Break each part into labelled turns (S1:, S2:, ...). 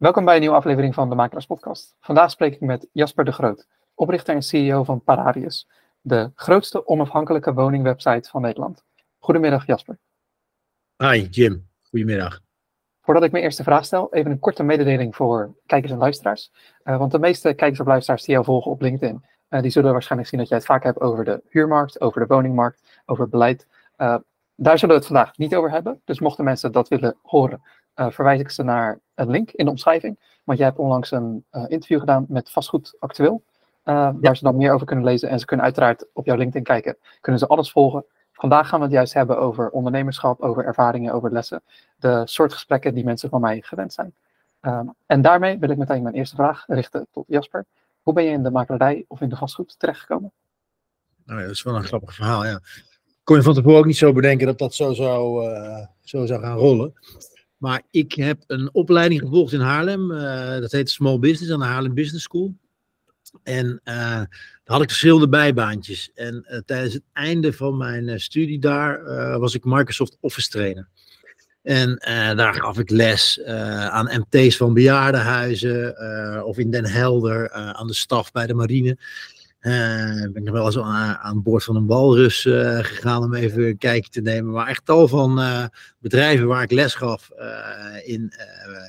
S1: Welkom bij een nieuwe aflevering van de Makelaars Podcast. Vandaag spreek ik met Jasper de Groot, oprichter en CEO van Paradius, de grootste onafhankelijke woningwebsite van Nederland. Goedemiddag Jasper.
S2: Hi Jim, goedemiddag.
S1: Voordat ik mijn eerste vraag stel, even een korte mededeling voor kijkers en luisteraars. Uh, want de meeste kijkers of luisteraars die jou volgen op LinkedIn, uh, die zullen waarschijnlijk zien dat jij het vaak hebt over de huurmarkt, over de woningmarkt, over beleid. Uh, daar zullen we het vandaag niet over hebben. Dus mochten mensen dat willen horen, verwijs ik ze naar een link in de omschrijving. Want jij hebt onlangs een uh, interview gedaan met Vastgoed Actueel. Ja. Waar ze dan meer over kunnen lezen. En ze kunnen uiteraard op jouw LinkedIn kijken. Kunnen ze alles volgen. Vandaag gaan we het juist hebben over ondernemerschap, over ervaringen, over lessen. De soort gesprekken die mensen van mij gewend zijn. Um, en daarmee wil ik meteen mijn eerste vraag richten tot Jasper. Hoe ben je in de makelaarij of in de vastgoed terechtgekomen?
S2: Nou ja, dat is wel een grappig verhaal, ja. Kon je van tevoren ook niet zo bedenken dat dat zo zou, uh, zo zou gaan rollen. Maar ik heb een opleiding gevolgd in Haarlem. Uh, dat heet Small Business aan de Haarlem Business School. En uh, daar had ik verschillende bijbaantjes. En uh, tijdens het einde van mijn studie daar was ik Microsoft Office trainer. En daar gaf ik les aan MT's van bejaardenhuizen of in Den Helder aan de staf bij de marine. Uh, ben ik wel eens aan, boord van een walrus uh, gegaan om even een kijkje te nemen. Maar echt tal van uh, bedrijven waar ik les gaf in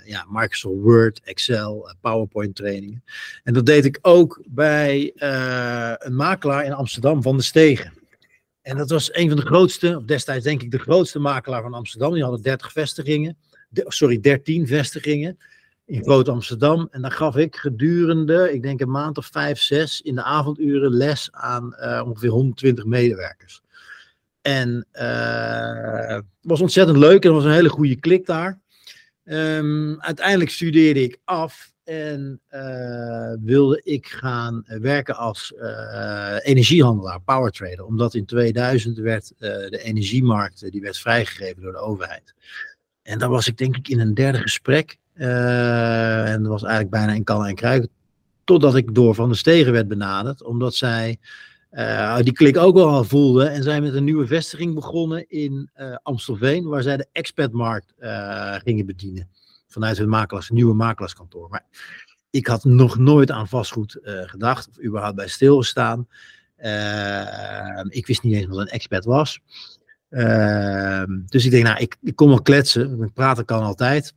S2: ja, Microsoft Word, Excel, PowerPoint trainingen. En dat deed ik ook bij een makelaar in Amsterdam van de Stegen. En dat was een van de grootste, destijds denk ik de grootste makelaar van Amsterdam. Die hadden 30 vestigingen, sorry, 13 vestigingen in Groot Amsterdam. En daar gaf ik gedurende, ik denk een maand of vijf, zes, in de avonduren les aan uh, ongeveer 120 medewerkers. En het was ontzettend leuk en was een hele goede klik daar. Um, uiteindelijk studeerde ik af en uh, wilde ik gaan werken als energiehandelaar, powertrader. Omdat in 2000 werd de energiemarkt die werd vrijgegeven door de overheid. En daar was ik denk ik in een derde gesprek. Uh, en dat was eigenlijk bijna in kan en kruik. Totdat ik door Van de Stegen werd benaderd. Omdat zij uh, die klik ook wel al voelde. En zij met een nieuwe vestiging begonnen in uh, Amstelveen. Waar zij de expertmarkt gingen bedienen. Vanuit hun makelaars, nieuwe makelaarskantoor. Maar ik had nog nooit aan vastgoed gedacht. Of überhaupt bij stilgestaan. ik wist niet eens wat een expert was. dus ik denk, nou, ik, ik kom wel kletsen. Praten kan altijd.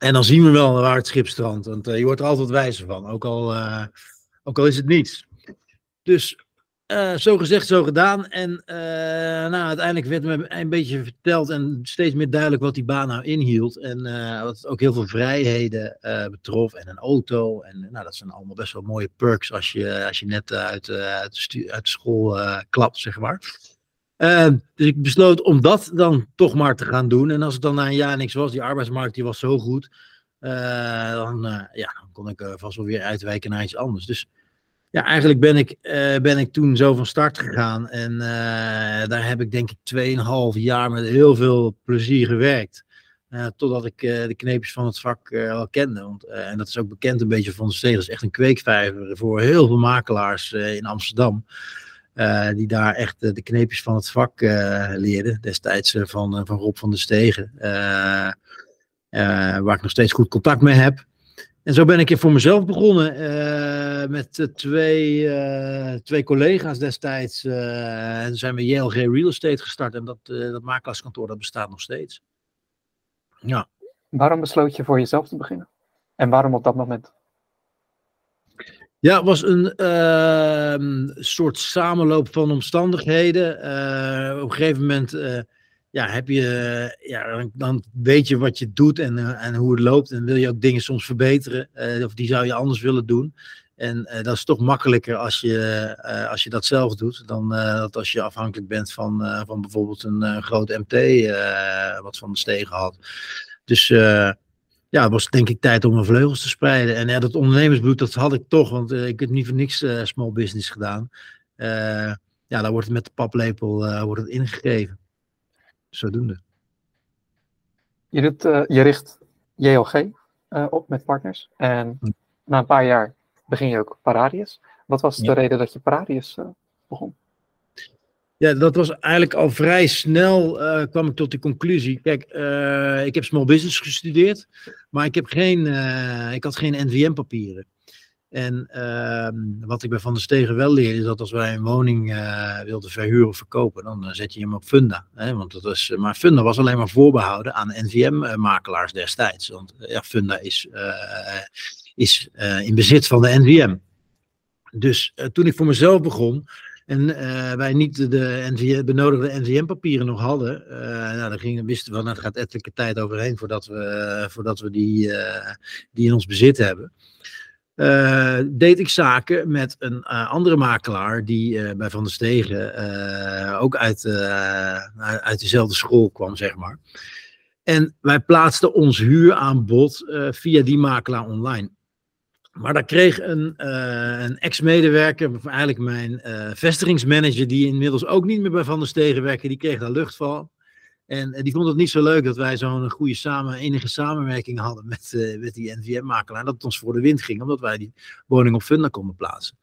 S2: En dan zien we wel waar het schip strandt. Want uh, je wordt er altijd wijzer van. Ook al, uh, ook al is het niets. Dus uh, zo gezegd, zo gedaan. En nou, uiteindelijk werd me een beetje verteld en steeds meer duidelijk wat die baan nou inhield. En wat ook heel veel vrijheden betrof. En een auto. En nou, dat zijn allemaal best wel mooie perks als je, als je net uit, uit, uit school klapt, zeg maar. Uh, dus ik besloot om dat dan toch maar te gaan doen. En als het dan na een jaar niks was, die arbeidsmarkt die was zo goed, uh, dan, uh, ja, dan kon ik vast wel weer uitwijken naar iets anders. Dus ja, eigenlijk ben ik, ben ik toen zo van start gegaan. En daar heb ik denk ik 2,5 jaar met heel veel plezier gewerkt. totdat ik de kneepjes van het vak al kende. Want, en dat is ook bekend een beetje van de steden. Dat is echt een kweekvijver voor heel veel makelaars in Amsterdam. Uh, die daar echt uh, de kneepjes van het vak uh, leerden. Destijds van, van Rob van der Stegen. waar ik nog steeds goed contact mee heb. En zo ben ik voor mezelf begonnen. met twee, twee collega's destijds. en zijn we JLG Real Estate gestart. En dat, dat makelaarskantoor dat bestaat nog steeds. Ja.
S1: Waarom besloot je voor jezelf te beginnen? En waarom op dat moment?
S2: Ja, het was een uh, soort samenloop van omstandigheden. Uh, op een gegeven moment uh, ja, heb je, ja, dan weet je wat je doet en, eh, en hoe het loopt. En wil je ook dingen soms verbeteren. of die zou je anders willen doen. En dat is toch makkelijker als je, als je dat zelf doet. Dan als je afhankelijk bent van, van bijvoorbeeld een groot MT. wat van de stegen had. Dus ja, het was denk ik tijd om mijn vleugels te spreiden. En ja, dat ondernemersbloed, dat had ik toch, want uh, ik heb niet voor niks uh, small business gedaan. Uh, ja, daar wordt het met de paplepel wordt het ingegeven. Zodoende.
S1: Je, doet, je richt JLG op met partners. En hm. na een paar jaar begin je ook Paradius. Wat was de reden dat je Paradius begon?
S2: Ja, dat was eigenlijk al vrij snel uh, kwam ik tot de conclusie. Kijk, uh, ik heb small business gestudeerd, maar ik, heb geen, uh, ik had geen NVM-papieren. En ehm, wat ik bij Van der Stegen wel leerde, is dat als wij een woning wilden verhuren of verkopen, dan zet je hem op Funda. Hè? Want dat is, maar Funda was alleen maar voorbehouden aan NVM-makelaars destijds. Want Funda is, is in bezit van de NVM. Dus toen ik voor mezelf begon, en uh, wij niet de NVM, benodigde NVM-papieren nog hadden, uh, nou, dan wisten we, nou, er gaat ettelijke tijd overheen voordat we, voordat we die, die in ons bezit hebben. deed ik zaken met een andere makelaar die bij Van der Stegen ook uit, uit dezelfde school kwam, zeg maar. En wij plaatsten ons huuraanbod via die makelaar online. Maar daar kreeg een, uh, een ex-medewerker, eigenlijk mijn uh, vestigingsmanager, die inmiddels ook niet meer bij Van der Stegen werkte, die kreeg daar lucht van. En uh, die vond het niet zo leuk dat wij zo'n goede samen, enige samenwerking hadden met, met die NVM-makelaar. Dat het ons voor de wind ging, omdat wij die woning op Funda konden plaatsen.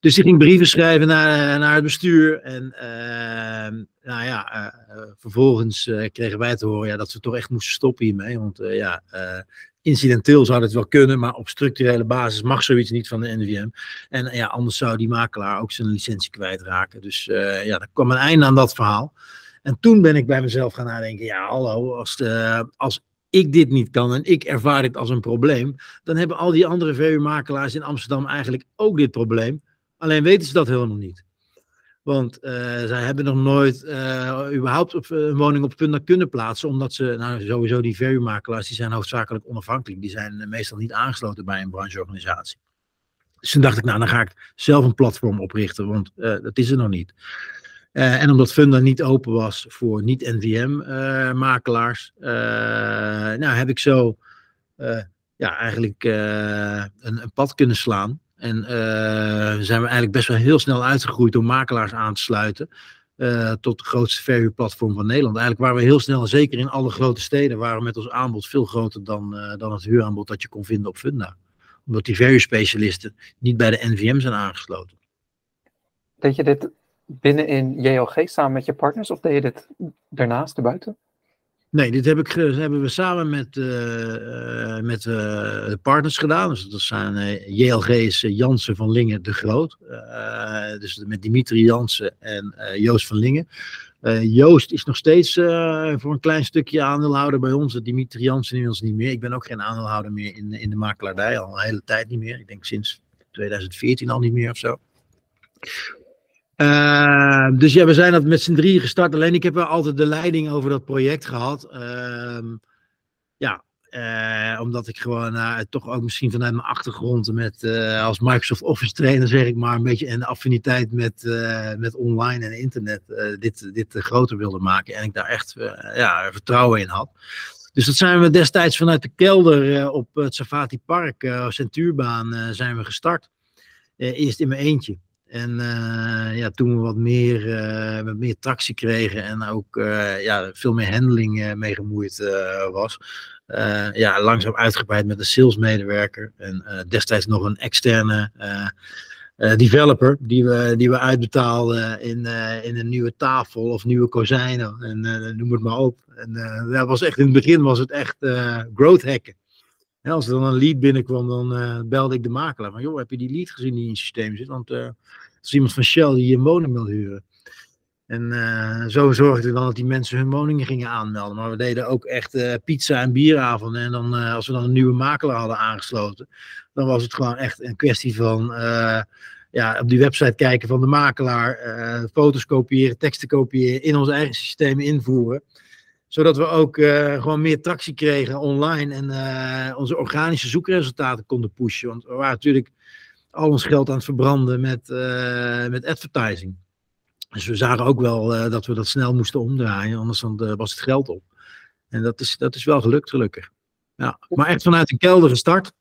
S2: Dus die ging brieven schrijven naar, naar het bestuur. En ehm, nou ja, vervolgens kregen wij te horen ja, dat we toch echt moesten stoppen hiermee. Want ja, incidenteel zou het wel kunnen, maar op structurele basis mag zoiets niet van de NVM. En ja, anders zou die makelaar ook zijn licentie kwijtraken. Dus uh, ja, er kwam een einde aan dat verhaal. En toen ben ik bij mezelf gaan nadenken, ja hallo, als, de, als ik dit niet kan en ik ervaar dit als een probleem, dan hebben al die andere VU-makelaars in Amsterdam eigenlijk ook dit probleem. Alleen weten ze dat helemaal niet. Want uh, zij hebben nog nooit uh, überhaupt eh, een woning op Funda kunnen plaatsen. Omdat ze, nou sowieso die verhuurmakelaars, die zijn hoofdzakelijk onafhankelijk. Die zijn meestal niet aangesloten bij een brancheorganisatie. Dus toen dacht ik, nou dan ga ik zelf een platform oprichten, want dat is er nog niet. en omdat Funda niet open was voor niet-NVM-makelaars, nou heb ik zo ja, eigenlijk een, een pad kunnen slaan. En uh, zijn we eigenlijk best wel heel snel uitgegroeid door makelaars aan te sluiten. Uh, tot de grootste verhuurplatform van Nederland. Eigenlijk waren we heel snel, zeker in alle grote steden, waren we met ons aanbod veel groter dan, uh, dan het huuraanbod dat je kon vinden op Funda. Omdat die verhuurspecialisten niet bij de NVM zijn aangesloten.
S1: Deed je dit binnen in JLG samen met je partners of deed je dit daarnaast erbuiten?
S2: Nee, dit heb ik, hebben we samen met, uh, met de partners gedaan. Dus dat zijn uh, JLG's Jansen van Lingen de Groot. dus met Dimitri Jansen en Joost van Lingen. Joost is nog steeds voor een klein stukje aandeelhouder bij ons. Dimitri Jansen inmiddels niet meer. Ik ben ook geen aandeelhouder meer in, in de makelaardij. Al een hele tijd niet meer. Ik denk sinds 2014 al niet meer of zo. Uh, dus ja, we zijn dat met z'n drieën gestart. Alleen ik heb altijd de leiding over dat project gehad. Uh, ja, uh, omdat ik gewoon uh, toch ook misschien vanuit mijn achtergrond met uh, als Microsoft Office trainer zeg ik maar een beetje een affiniteit met, met online en internet dit, dit groter wilde maken. En ik daar echt ja, vertrouwen in had. Dus dat zijn we destijds vanuit de kelder op het Safati Park, Centuurbaan, zijn we gestart. eerst in mijn eentje. En uh, ja, toen we wat meer, uh, wat meer tractie kregen en ook uh, ja, veel meer handling mee gemoeid was, ja, langzaam uitgebreid met een salesmedewerker en destijds nog een externe developer die we, die we uitbetaalden in, in een nieuwe tafel of nieuwe kozijnen en noem het maar op. En dat was echt in het begin was het echt growth hacken. Als er dan een lead binnenkwam, dan uh, belde ik de makelaar. Van, joh, heb je die lead gezien die in het systeem zit? Want er is iemand van Shell die een woning wil huren. En uh, zo zorgden we dan dat die mensen hun woningen gingen aanmelden. Maar we deden ook echt pizza- en bieravonden. En dan, als we dan een nieuwe makelaar hadden aangesloten, dan was het gewoon echt een kwestie van ja, op die website kijken van de makelaar, foto's kopiëren, teksten kopiëren, in ons eigen systeem invoeren zodat we ook uh, gewoon meer tractie kregen online en uh, onze organische zoekresultaten konden pushen. Want we waren natuurlijk al ons geld aan het verbranden met, uh, met advertising. Dus we zagen ook wel dat we dat snel moesten omdraaien, anders dan, was het geld op. En dat is, dat is wel gelukt, gelukkig. Ja, maar echt vanuit een kelder gestart.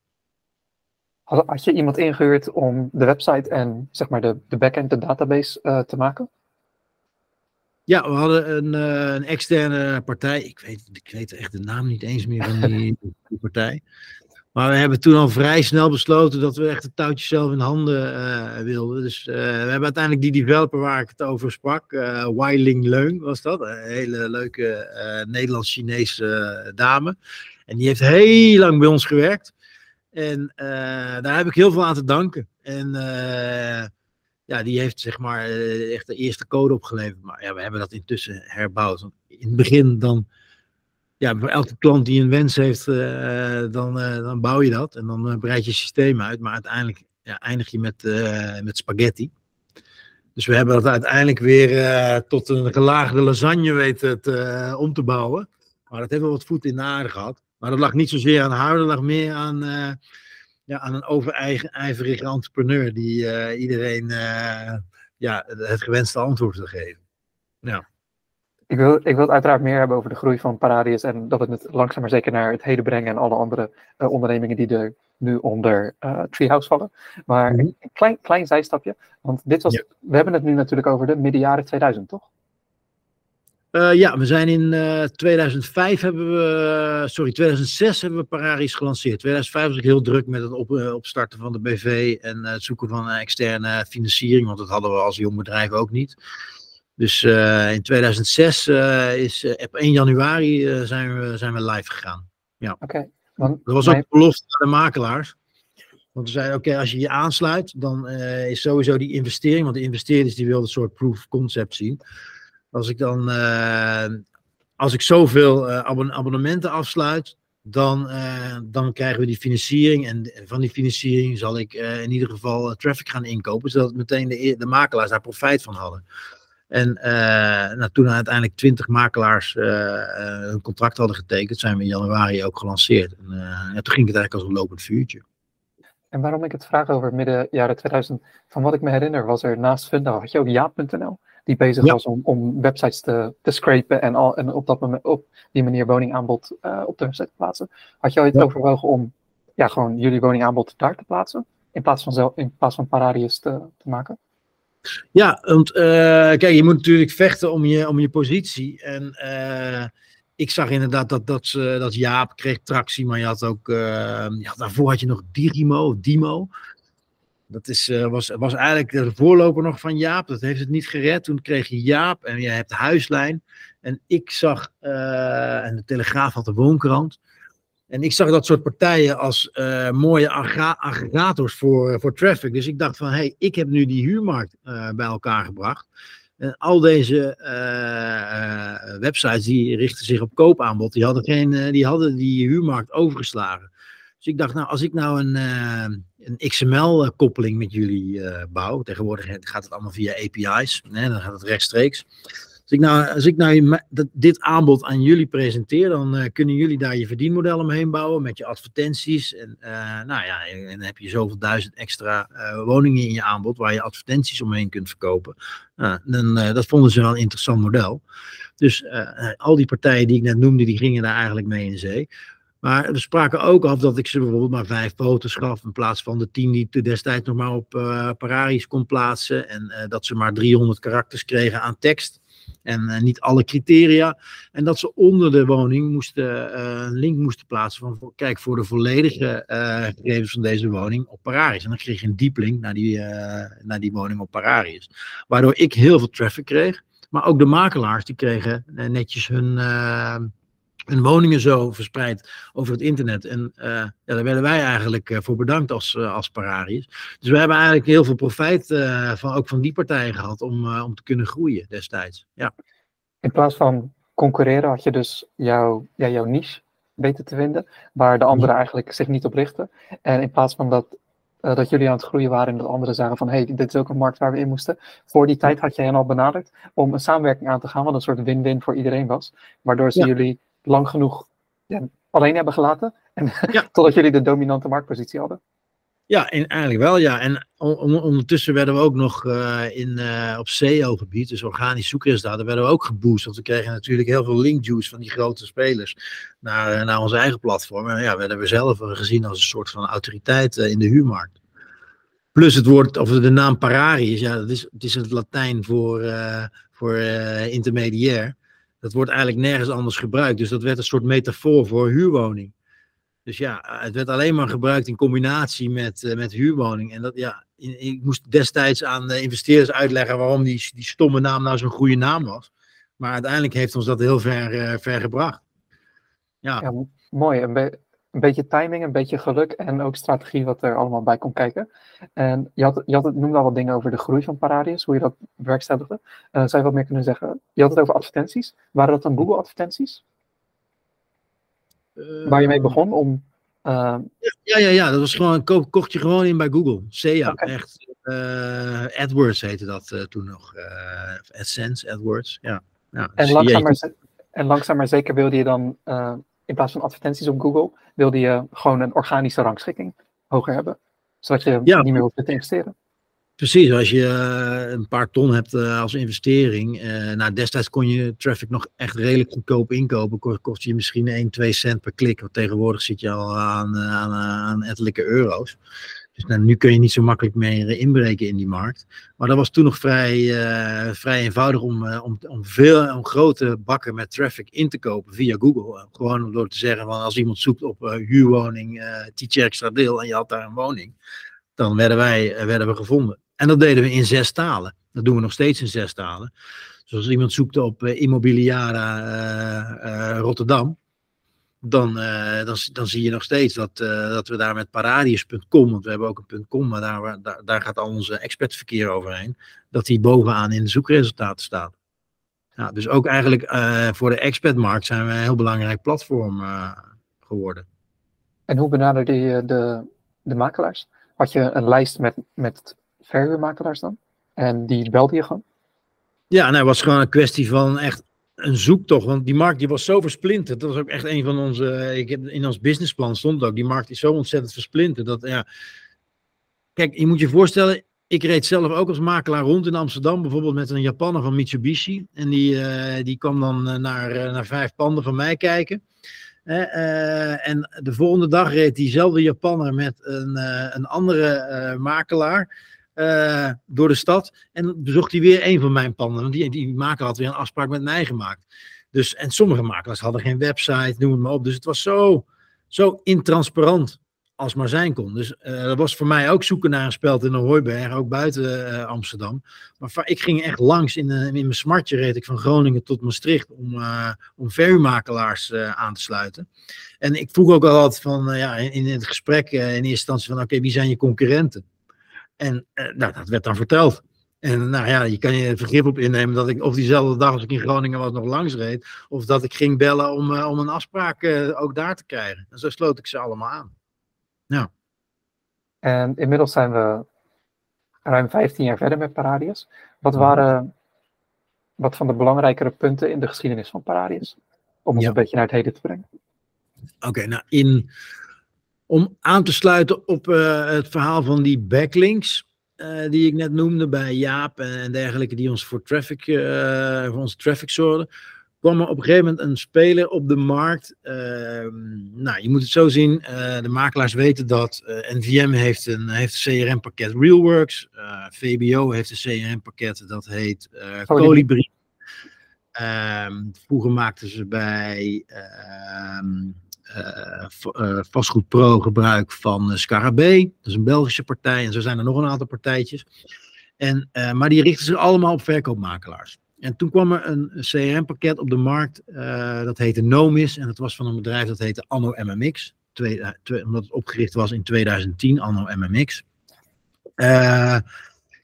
S1: Had, had je iemand ingehuurd om de website en zeg maar de, de backend, de database te maken?
S2: Ja, we hadden een, uh, een, externe partij. Ik weet, ik weet echt de naam niet eens meer van die, die partij. Maar we hebben toen al vrij snel besloten dat we echt het touwtje zelf in handen uh, wilden. Dus uh, we hebben uiteindelijk die developer waar ik het over sprak, uh, Wailing Leung was dat. Een hele leuke Nederlands-Chinese dame. En die heeft heel lang bij ons gewerkt. En daar heb ik heel veel aan te danken. En ja, die heeft zeg maar echt de eerste code opgeleverd. Maar ja, we hebben dat intussen herbouwd. In het begin dan ja, voor elke klant die een wens heeft, uh, dan, uh, dan bouw je dat en dan breid je systeem uit. Maar uiteindelijk ja, eindig je met, met spaghetti. Dus we hebben dat uiteindelijk weer tot een gelaagde lasagne weten te, om te bouwen. Maar dat heeft wel wat voet in de aarde gehad. Maar dat lag niet zozeer aan haar, dat lag meer aan, ja, aan een overijverige entrepreneur die iedereen ja, het gewenste antwoord wil geven. Ja.
S1: Ik wil, ik wil het uiteraard meer hebben over de groei van Paradius en dat we het langzaam maar zeker naar het heden brengen en alle andere uh, ondernemingen die er nu onder Treehouse vallen. Maar -hmm. een klein, klein zijstapje, want dit was, ja. we hebben het nu natuurlijk over de midden jaren 2000, toch?
S2: Uh, ja, we zijn in 2005 hebben we, sorry, 2006 hebben we Paradius gelanceerd. 2005 was ik heel druk met het op, opstarten van de BV en het zoeken van externe financiering, want dat hadden we als jong bedrijf ook niet. Dus in 2006 uh, is op 1 januari zijn, we, zijn we live gegaan. Ja.
S1: Oké.
S2: Okay, dat was ook belofte aan de makelaars. Want we zeiden, oké, okay, als je je aansluit, dan is sowieso die investering, want de investeerders die wilden een soort proof of concept zien. Als ik dan, als ik zoveel abon abonnementen afsluit, dan, dan krijgen we die financiering. En van die financiering zal ik in ieder geval traffic gaan inkopen, zodat meteen de, de makelaars daar profijt van hadden. En nou, toen uiteindelijk twintig makelaars een contract hadden getekend, zijn we in januari ook gelanceerd. En, toen ging het eigenlijk als een lopend vuurtje.
S1: En waarom ik het vraag over midden jaren 2000, van wat ik me herinner, was er naast Funda, had je ook Jaap.nl, die bezig ja. was om, om, websites te, te scrapen en, al, en op, dat moment, op die manier woningaanbod op de website te plaatsen. Had ooit ja. overwogen om ja, gewoon jullie woningaanbod daar te plaatsen, in plaats van, zelf, in plaats van Paradius te, te maken?
S2: Ja, want uh, kijk, je moet natuurlijk vechten om je, om je positie. En uh, ik zag inderdaad dat, dat, uh, dat Jaap kreeg tractie, maar je had ook, ja, daarvoor had je nog Digimo, Dimo. Dat is, was, was eigenlijk de voorloper nog van Jaap. Dat heeft het niet gered. Toen kreeg je Jaap en je hebt Huislijn. En ik zag, en de Telegraaf had de woonkrant. En ik zag dat soort partijen als uh, mooie aggregators voor, voor traffic. Dus ik dacht van, hé, hey, ik heb nu die huurmarkt bij elkaar gebracht. En al deze websites die richten zich op koopaanbod, die hadden, geen, die, hadden die huurmarkt overgeslagen. Dus ik dacht, nou, als ik nou een, een XML-koppeling met jullie bouw, tegenwoordig gaat het allemaal via API's, hè, dan gaat het rechtstreeks. Als ik nou, als ik nou dit aanbod aan jullie presenteer, dan kunnen jullie daar je verdienmodel omheen bouwen met je advertenties. En, nou ja, en dan heb je zoveel duizend extra woningen in je aanbod waar je advertenties omheen kunt verkopen. dan, dat vonden ze wel een interessant model. Dus al die partijen die ik net noemde, die gingen daar eigenlijk mee in zee. Maar we spraken ook af dat ik ze bijvoorbeeld maar vijf foto's gaf in plaats van de tien die destijds nog maar op uh, Pararis kon plaatsen. En uh, dat ze maar 300 karakters kregen aan tekst en uh, niet alle criteria. En dat ze onder de woning moesten, een link moesten plaatsen van kijk voor de volledige gegevens van deze woning op Pararis. En dan kreeg je een dieplink naar die, naar die woning op Pararis. Waardoor ik heel veel traffic kreeg. Maar ook de makelaars die kregen netjes hun hun woningen zo verspreid over het internet. En uh, ja, daar werden wij eigenlijk uh, voor bedankt als, uh, als Pararius. Dus we hebben eigenlijk heel veel profijt van, ook van die partijen gehad om, om te kunnen groeien destijds. Ja.
S1: In plaats van concurreren had je dus jouw, ja, jouw niche weten te vinden, waar de anderen eigenlijk zich niet op richten. En in plaats van dat, dat jullie aan het groeien waren en dat anderen zagen van hé, hey, dit is ook een markt waar we in moesten. Voor die tijd had jij hen al benaderd om een samenwerking aan te gaan, wat een soort win-win voor iedereen was. Waardoor ze ja. jullie lang genoeg ja, alleen hebben gelaten. En ja. totdat jullie de dominante marktpositie hadden.
S2: Ja, in, eigenlijk wel, ja. En on, ondertussen werden we ook nog uh, in, uh, op SEO-gebied, dus organisch zoekresultaten, werden we ook geboost. Want we kregen natuurlijk heel veel linkjuice van die grote spelers naar, eh, naar onze eigen platform. En ja, werden we zelf gezien als een soort van autoriteit in de huurmarkt. Plus het woord, of de naam Pararius, ja, dat is, het is het Latijn voor, voor intermediair dat wordt eigenlijk nergens anders gebruikt. Dus dat werd een soort metafoor voor huurwoning. Dus ja, het werd alleen maar gebruikt in combinatie met, uh, met huurwoning. En dat, ja, ik moest destijds aan de investeerders uitleggen waarom die, die stomme naam nou zo'n goede naam was. Maar uiteindelijk heeft ons dat heel ver, uh, ver gebracht.
S1: Ja. ja mooi. Een, be een, beetje timing, een beetje geluk en ook strategie wat er allemaal bij komt kijken. En je, had, je had het, noemde al wat dingen over de groei van Paradius, hoe je dat bewerkstelligde. Uh, zou je wat meer kunnen zeggen? Je had het over advertenties. Waren dat dan Google advertenties? Waar je mee begon om
S2: uh, ja, ja, ja, dat was gewoon, ko kocht je gewoon in bij Google. SEA, okay. echt. Uh, AdWords heette dat toen nog. AdSense, AdWords, ja. ja
S1: en, langzaam maar, en langzaam maar zeker wilde je dan, in plaats van advertenties op Google, wilde je gewoon een organische rangschikking hoger hebben. Zodat je ja. niet meer hoeft te investeren.
S2: Precies, als je uh, een paar ton hebt uh, als investering. Uh, nou, destijds kon je traffic nog echt redelijk goedkoop inkopen. Kost, kost je misschien 1, 2 cent per klik. Want tegenwoordig zit je al aan, aan, aan ettelijke euro's. Dus nou, nu kun je niet zo makkelijk meer inbreken in die markt. Maar dat was toen nog vrij, vrij eenvoudig om, om, om, veel, om grote bakken met traffic in te kopen via Google. Gewoon door te zeggen van als iemand zoekt op huurwoning, teacher extra deel en je had daar een woning. Dan werden wij werden we gevonden. En dat deden we in zes talen. Dat doen we nog steeds in zes talen. Dus als iemand zoekt op uh, Immobiliara uh, uh, Rotterdam, dan, dan, dan zie je nog steeds dat, dat we daar met paradius.com, want we hebben ook een .com, maar daar, daar, daar gaat al onze expertverkeer overheen, dat die bovenaan in de zoekresultaten staat. Ja, dus ook eigenlijk voor de expertmarkt zijn we een heel belangrijk platform geworden.
S1: En hoe benaderde je de, de makelaars? Had je een lijst met, met verhuurmakelaars dan? En die belde je gewoon?
S2: Ja, nou, het was gewoon een kwestie van echt een zoektocht. Want die markt die was zo versplinterd. Dat was ook echt een van onze. Ik heb, in ons businessplan stond ook. Die markt is zo ontzettend versplinterd. Dat ja. Kijk, je moet je voorstellen. Ik reed zelf ook als makelaar rond in Amsterdam. Bijvoorbeeld met een Japaner van Mitsubishi. En die, uh, die kwam dan uh, naar, naar vijf panden van mij kijken. en de volgende dag reed diezelfde Japaner met een, een andere makelaar. Uh, door de stad. En bezocht hij weer een van mijn panden. Want die, die makelaar had weer een afspraak met mij gemaakt. Dus, en sommige makelaars hadden geen website, noem het maar op. Dus het was zo, zo intransparant als maar zijn kon. Dus dat was voor mij ook zoeken naar een speld in een hooiberg, ook buiten uh, Amsterdam. Maar ik ging echt langs, in, in mijn smartje reed ik van Groningen tot Maastricht om, om aan te sluiten. En ik vroeg ook altijd van, ja, in, in, het gesprek in eerste instantie van, oké, wie zijn je concurrenten? En uh, nou, dat werd dan verteld. En nou ja, je kan je vergif op innemen dat ik of diezelfde dag als ik in Groningen was nog langs reed. Of dat ik ging bellen om, uh, om een afspraak uh, ook daar te krijgen. En zo sloot ik ze allemaal aan. Ja.
S1: En inmiddels zijn we ruim 15 jaar verder met Paradius. Wat waren wat van de belangrijkere punten in de geschiedenis van Paradius? Om ons ja. een beetje naar het heden te brengen.
S2: Oké, okay, nou in om aan te sluiten op uh, het verhaal van die backlinks. Uh, die ik net noemde bij Jaap en, en dergelijke, die ons voor traffic, uh, voor onze traffic zorgden, kwam er op een gegeven moment een speler op de markt. Ehm, nou, je moet het zo zien, de makelaars weten dat NVM heeft een, heeft een CRM-pakket Realworks, VBO heeft een CRM-pakket dat heet Colibri. Um, vroeger maakten ze bij ehm, uh, vastgoed pro gebruik van Scarabee. Dat is een Belgische partij en zo zijn er nog een aantal partijtjes. En, maar die richten zich allemaal op verkoopmakelaars. En toen kwam er een CRM-pakket op de markt, dat heette Nomis. En dat was van een bedrijf dat heette Anno MMX. Omdat het opgericht was in 2010, Anno MMX.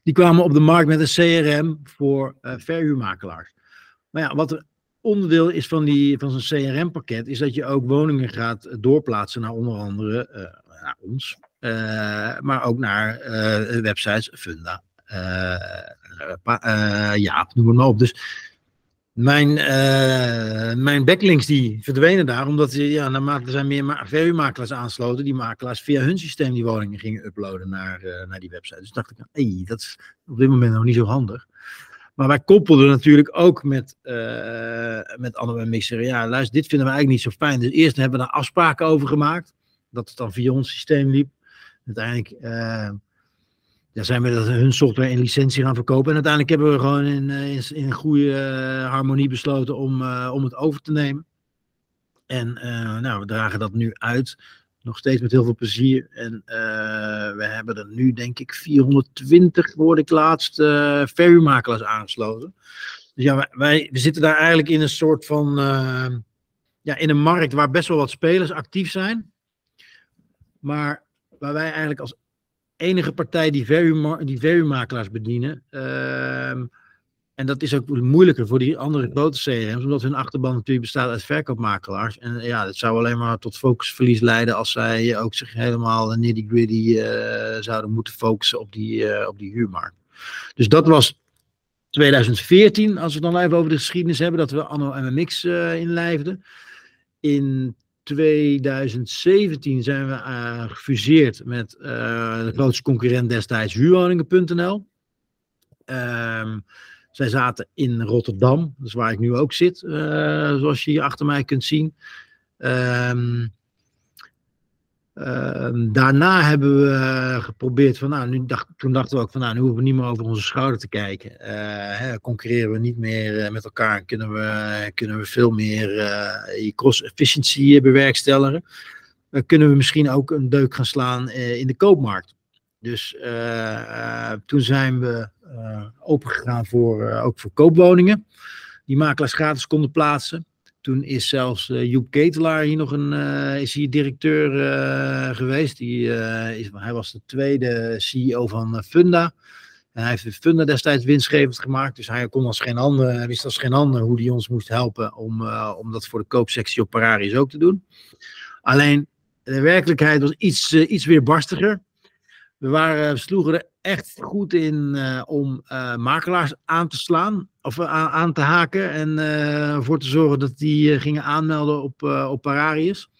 S2: die kwamen op de markt met een CRM voor verhuurmakelaars. Maar ja, wat er onderdeel is van, die, van zo'n CRM-pakket, is dat je ook woningen gaat doorplaatsen naar onder andere uh, naar ons, uh, maar ook naar uh, websites, Funda, ja, noem maar op. Dus mijn, mijn backlinks die verdwenen daar, omdat ja, naarmate er zijn meer verhuurmakelaars aansloten, die makelaars via hun systeem die woningen gingen uploaden naar, naar die website. Dus dacht ik, hey, dat is op dit moment nog niet zo handig. Maar wij koppelden natuurlijk ook met, uh, met Anne Mixer. Ja, luister, dit vinden we eigenlijk niet zo fijn. Dus eerst hebben we daar afspraken over gemaakt. Dat het dan via ons systeem liep. Uiteindelijk uh, ja, zijn we dat hun software in licentie gaan verkopen. En uiteindelijk hebben we gewoon in, eh, in, goede harmonie besloten om, om het over te nemen. En nou, we dragen dat nu uit Nog steeds met heel veel plezier. En we hebben er nu, denk ik, 420, hoorde ik laatst, uh, verhuurmakelaars aangesloten. Dus ja, wij, we zitten daar eigenlijk in een soort van, ja, in een markt waar best wel wat spelers actief zijn. Maar waar wij eigenlijk als enige partij die, verhuurma die verhuurmakelaars bedienen. Ehm, en dat is ook moeilijker voor die andere grote CRM's, omdat hun achterban natuurlijk bestaat uit verkoopmakelaars. En ja, dat zou alleen maar tot focusverlies leiden als zij ook zich helemaal nitty-gritty uh, zouden moeten focussen op die, uh, op die huurmarkt. Dus dat was 2014, als we dan even over de geschiedenis hebben, dat we Anno MMX uh, inlijfden. In 2017 zijn we gefuseerd met uh, de grootste concurrent destijds, huurwoningen.nl. Um, zij zaten in Rotterdam, is waar ik nu ook zit, uh, zoals je hier achter mij kunt zien. Um, Ehm, daarna hebben we eh, geprobeerd van, nou, nu toen dachten we ook van, nou, nu hoeven we niet meer over onze schouder te kijken. Uh, hè, concurreren we niet meer uh, met elkaar, kunnen we, kunnen we veel meer je cost efficiency bewerkstelligen. Kunnen we misschien ook een deuk gaan slaan in de koopmarkt. Dus toen zijn we opengegaan voor, ook voor koopwoningen. Die makelaars gratis konden plaatsen. Toen is zelfs uh, Joep Ketelaar hier nog een, uh, is hier directeur uh, geweest. Die, is, hij was de tweede CEO van Funda. En hij heeft Funda destijds winstgevend gemaakt. Dus hij kon als geen ander, wist als geen ander hoe hij ons moest helpen om, om dat voor de koopsectie op Pararis ook te doen. Alleen de werkelijkheid was iets, iets weerbarstiger. We, waren, sloegen er echt goed in uh, om uh, makelaars aan te slaan of uh, aan te haken en ervoor te zorgen dat die gingen aanmelden op, op Pararius.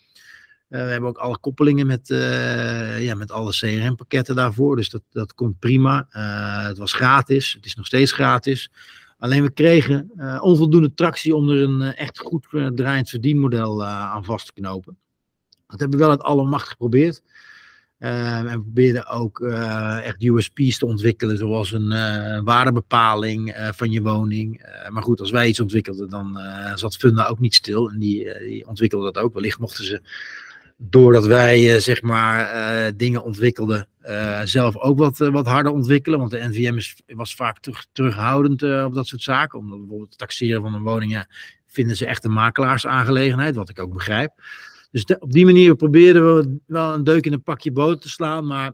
S2: we hebben ook alle koppelingen met, ja, met alle CRM-pakketten daarvoor, dus dat, dat komt prima. het was gratis, het is nog steeds gratis. Alleen we kregen onvoldoende tractie om er een echt goed draaiend verdienmodel aan vast te knopen. Dat hebben we wel het allermacht geprobeerd. Uh, en probeerden ook uh, echt USP's te ontwikkelen, zoals een uh, waardebepaling van je woning. maar goed, als wij iets ontwikkelden, dan zat Funda ook niet stil. En die, die ontwikkelden dat ook. Wellicht mochten ze, doordat wij zeg maar dingen ontwikkelden, zelf ook wat, wat harder ontwikkelen. Want de NVM was vaak terug, terughoudend op dat soort zaken. Omdat bijvoorbeeld het taxeren van een woning, ja, vinden ze echt een makelaarsaangelegenheid, wat ik ook begrijp. Dus op die manier probeerden we wel een deuk in een pakje boter te slaan, maar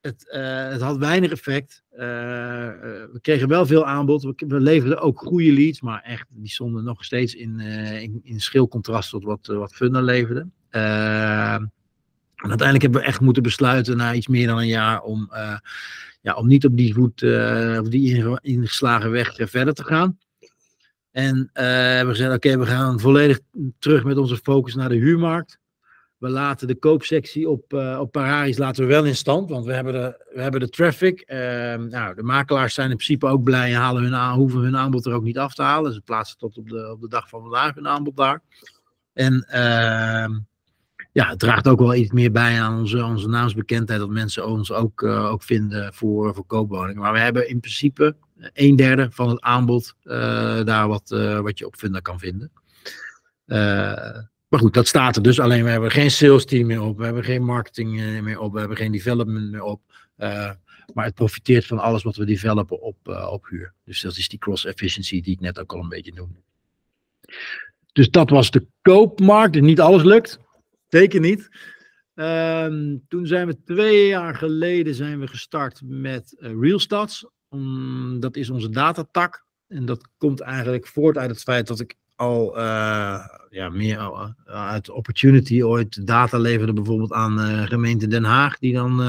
S2: het, uh, het had weinig effect. Uh, we kregen wel veel aanbod. We, we, leverden ook goede leads, maar echt, die stonden nog steeds in, in, in schil contrast tot wat, wat Funda leverde. en uiteindelijk hebben we echt moeten besluiten na iets meer dan een jaar om, ja, om niet op die voet, op die ingeslagen weg verder te gaan. En uh, we gezegd, oké, we gaan volledig terug met onze focus naar de huurmarkt. We laten de koopsectie op, uh, op Pararis laten we wel in stand, want we hebben de, we hebben de traffic. Uh, nou, de makelaars zijn in principe ook blij en halen hun aan, hoeven hun aanbod er ook niet af te halen. Ze plaatsen tot op de, op de dag van vandaag hun aanbod daar. En ehm, ja, het draagt ook wel iets meer bij aan onze, onze naamsbekendheid, dat mensen ons ook, uh, ook vinden voor, voor koopwoningen. Maar we hebben in principe een derde van het aanbod uh, daar wat, wat je op Funda kan vinden. maar goed, dat staat er dus. Alleen we hebben geen sales team meer op, we hebben geen marketing meer op, we hebben geen development meer op. maar het profiteert van alles wat we developen op, op huur. Dus dat is die cross efficiency die ik net ook al een beetje noemde. Dus dat was de koopmarkt. Dus niet alles lukt. Zeker niet. Um, toen zijn we twee jaar geleden zijn we gestart met uh, RealStats. Dat is onze datatak. En dat komt eigenlijk voort uit het feit dat ik al uh, ja, meer uh, uit Opportunity ooit data leverde, bijvoorbeeld aan gemeente Den Haag, die dan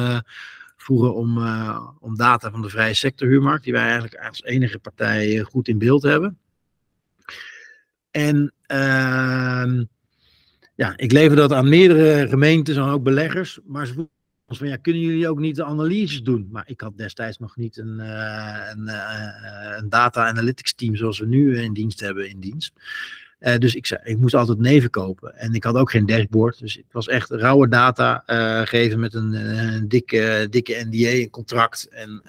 S2: vroegen om, om data van de vrije sectorhuurmarkt, die wij eigenlijk als enige partij goed in beeld hebben. En ehm, ja, ik lever dat aan meerdere gemeentes en ook beleggers. Maar ze vroegen van, ja, kunnen jullie ook niet de analyses doen? Maar ik had destijds nog niet een, uh, een, uh, een, data analytics team zoals we nu in dienst hebben in dienst. Uh, dus ik, zei, ik moest altijd neven kopen. En ik had ook geen dashboard. Dus het was echt rauwe data geven met een, een, dikke, dikke NDA, een contract. En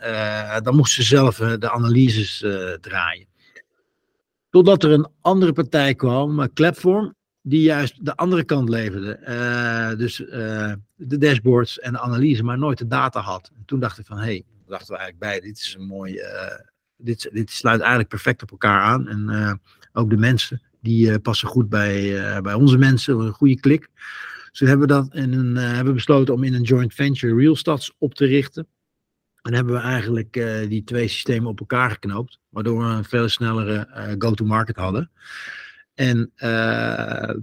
S2: dan moesten ze zelf de analyses draaien. Totdat er een andere partij kwam, Clapform die juist de andere kant leverde. Uh, dus uh, de dashboards en de analyse, maar nooit de data had. En toen dacht ik van, hé, hey, dachten we eigenlijk bij, dit is een mooi, uh, dit, dit sluit eigenlijk perfect op elkaar aan. En ook de mensen, die passen goed bij, bij onze mensen, een goede klik. Dus we hebben, dat in een, hebben besloten om in een joint venture RealStats op te richten. En hebben we eigenlijk die twee systemen op elkaar geknoopt, waardoor we een veel snellere go-to-market hadden. En uh,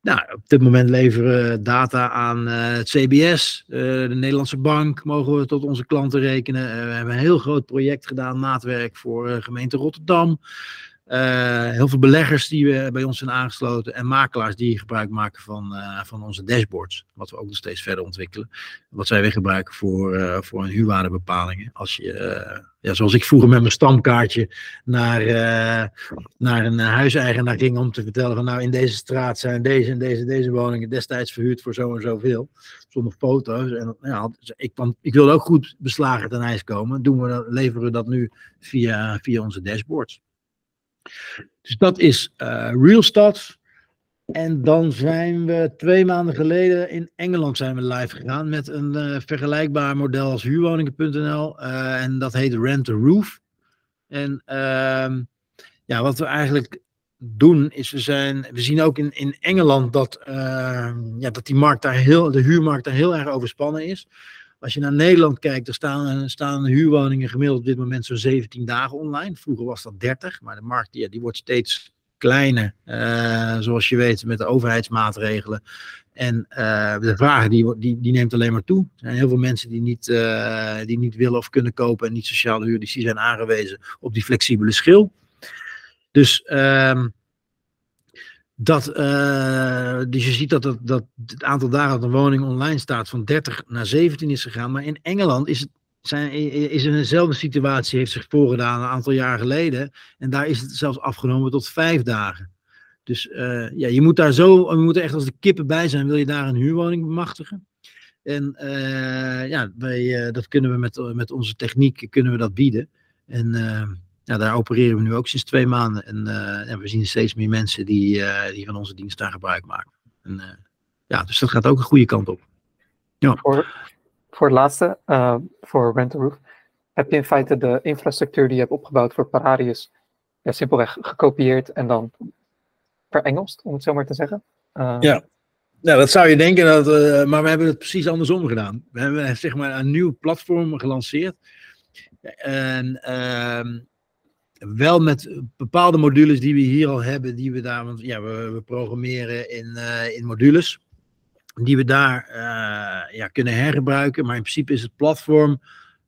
S2: nou, op dit moment leveren data aan uh, het CBS, uh, de Nederlandse Bank, mogen we tot onze klanten rekenen. we hebben een heel groot project gedaan, maatwerk voor gemeente Rotterdam. Uh, heel veel beleggers die we bij ons zijn aangesloten en makelaars die gebruik maken van, uh, van onze dashboards. Wat we ook nog steeds verder ontwikkelen. Wat zij weer gebruiken voor, uh, voor een huurwaardebepalingen. Als je, ja, zoals ik vroeger met mijn stamkaartje naar, naar een huiseigenaar ging om te vertellen van nou in deze straat zijn deze en deze, deze woningen destijds verhuurd voor zo en zoveel. Zonder foto's. En, ja, ik, ik wilde ook goed beslagen ten ijs komen. Doen we leveren we dat nu via, via onze dashboards. Dus dat is uh, RealStats. En dan zijn we twee maanden geleden in Engeland zijn we live gegaan met een uh, vergelijkbaar model als huurwoningen.nl. Uh, en dat heet Rent a Roof. En ehm, ja, wat we eigenlijk doen is we zijn, we zien ook in, in Engeland dat, ehm, ja, dat die markt daar heel, de huurmarkt daar heel erg overspannen is. Als je naar Nederland kijkt, er staan, staan huurwoningen gemiddeld op dit moment zo'n 17 dagen online. Vroeger was dat 30, maar de markt die, die wordt steeds kleiner. Uh, zoals je weet, met de overheidsmaatregelen. En uh, de vraag die, die, neemt alleen maar toe. Er zijn heel veel mensen die niet, uh, die niet willen of kunnen kopen en niet sociale huur, die zijn aangewezen op die flexibele schil. Dus uh, dat, uh, dus je ziet dat, dat, dat het aantal dagen dat een woning online staat van 30 naar 17 is gegaan. Maar in Engeland is, het, zijn, is er eenzelfde situatie, heeft zich voorgedaan een aantal jaar geleden. En daar is het zelfs afgenomen tot vijf dagen. Dus uh, ja, je moet daar zo, je moet er echt als de kippen bij zijn, wil je daar een huurwoning bemachtigen. En uh, ja, wij, dat kunnen we met, met onze techniek kunnen we dat bieden. En ja, daar opereren we nu ook sinds twee maanden. En, uh, en we zien steeds meer mensen die, uh, die van onze dienst daar gebruik maken. En, uh, ja, dus dat gaat ook een goede kant op.
S1: Ja. Voor, voor het laatste, voor Rent Roof, heb je in feite de infrastructuur die je hebt opgebouwd voor Pararius ja, simpelweg gekopieerd en dan verengelst, om het zo maar te zeggen?
S2: ja. Nou, dat zou je denken, dat, maar we hebben het precies andersom gedaan. We hebben zeg maar een nieuw platform gelanceerd. En ehm, wel met bepaalde modules die we hier al hebben, die we daar, want ja, we, programmeren in, uh, in modules, die we daar uh, ja, kunnen hergebruiken. Maar in principe is het platform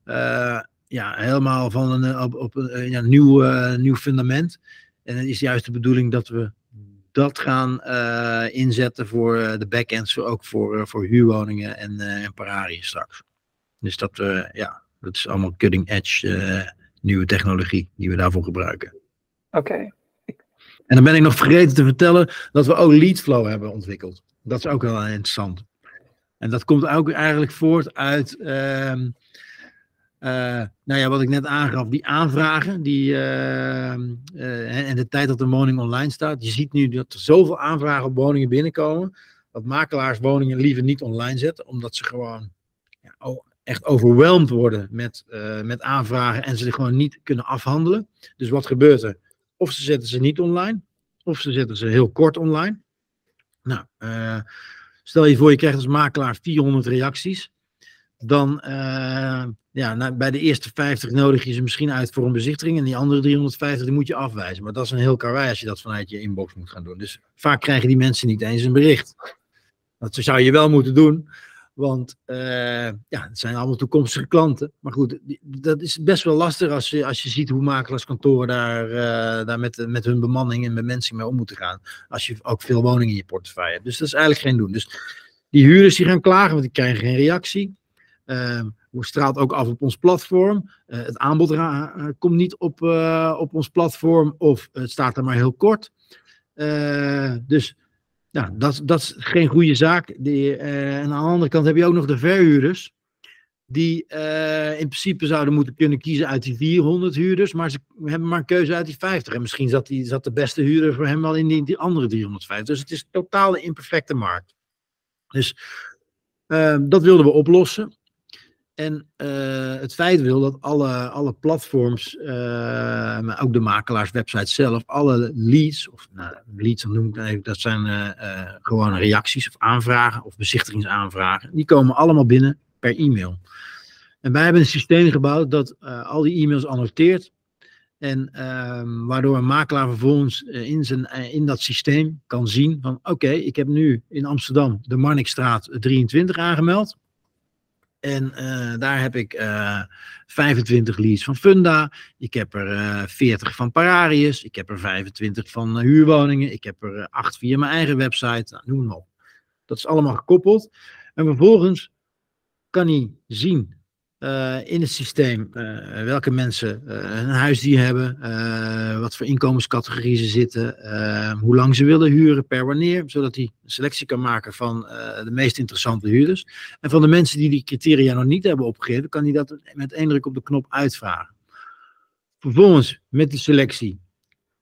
S2: uh, ja, helemaal van een, op, op een ja, nieuw, nieuw fundament. En het is juist de bedoeling dat we dat gaan inzetten voor de backends, ook voor, voor huurwoningen en, en straks. Dus dat, ja, dat is allemaal cutting edge nieuwe technologie die we daarvoor gebruiken.
S1: Oké.
S2: En dan ben ik nog vergeten te vertellen dat we ook Leadflow hebben ontwikkeld. Dat is ook wel interessant. En dat komt ook eigenlijk voort uit, uh, nou ja, wat ik net aangaf, die aanvragen die, uh, en de tijd dat de woning online staat. Je ziet nu dat er zoveel aanvragen op woningen binnenkomen, dat makelaars woningen liever niet online zetten, omdat ze gewoon echt overweldigd worden met, uh, met aanvragen en ze gewoon niet kunnen afhandelen. Dus wat gebeurt er? Of ze zetten ze niet online, of ze zetten ze heel kort online. Nou, uh, stel je voor je krijgt als makelaar 400 reacties. Dan, uh, ja, nou, bij de eerste 50 nodig je ze misschien uit voor een bezichtiging. En die andere 350 die moet je afwijzen. Maar dat is een heel karwei als je dat vanuit je inbox moet gaan doen. Dus vaak krijgen die mensen niet eens een bericht. Dat zou je wel moeten doen. Want uh, ja, het zijn allemaal toekomstige klanten. Maar goed, dat is best wel lastig als je, als je ziet hoe makelaarskantoren daar, uh, daar met, met hun bemanning en met mensen mee om moeten gaan. Als je ook veel woningen in je portefeuille hebt. Dus dat is eigenlijk geen doen. Dus die huurders die gaan klagen, want die krijgen geen reactie. Uh, straalt ook af op ons platform. het aanbod komt niet op, op ons platform of het staat er maar heel kort. dus nou, dat, dat is geen goede zaak. Die, uh, en aan de andere kant heb je ook nog de verhuurders. die uh, in principe zouden moeten kunnen kiezen uit die 400 huurders, maar ze hebben maar een keuze uit die 50. En misschien zat, die, zat de beste huurder voor hem wel in die, die andere 350. Dus het is een totale imperfecte markt. Dus uh, dat wilden we oplossen. En uh, het feit wil dat alle, alle platforms, maar ook de makelaarswebsite zelf, alle leads, of nou, leads noem ik dan even, dat zijn gewoon reacties of aanvragen of bezichtigingsaanvragen, die komen allemaal binnen per e-mail. En wij hebben een systeem gebouwd dat al die e-mails annoteert. En uh, waardoor een makelaar vervolgens in, zijn, in dat systeem kan zien van oké, ik heb nu in Amsterdam de Marnixstraat 23 aangemeld. En daar heb ik 25 leads van Funda. Ik heb er 40 van Pararius. Ik heb er 25 van huurwoningen. Ik heb er 8 via mijn eigen website. Nou, noem maar op. Dat is allemaal gekoppeld. En vervolgens kan hij zien uh, in het systeem uh, welke mensen uh, een huisdier hebben, wat voor inkomenscategorieën ze zitten, hoe lang ze willen huren, per wanneer, zodat hij een selectie kan maken van de meest interessante huurders. En van de mensen die die criteria nog niet hebben opgegeven, kan hij dat met één druk op de knop uitvragen. Vervolgens met die selectie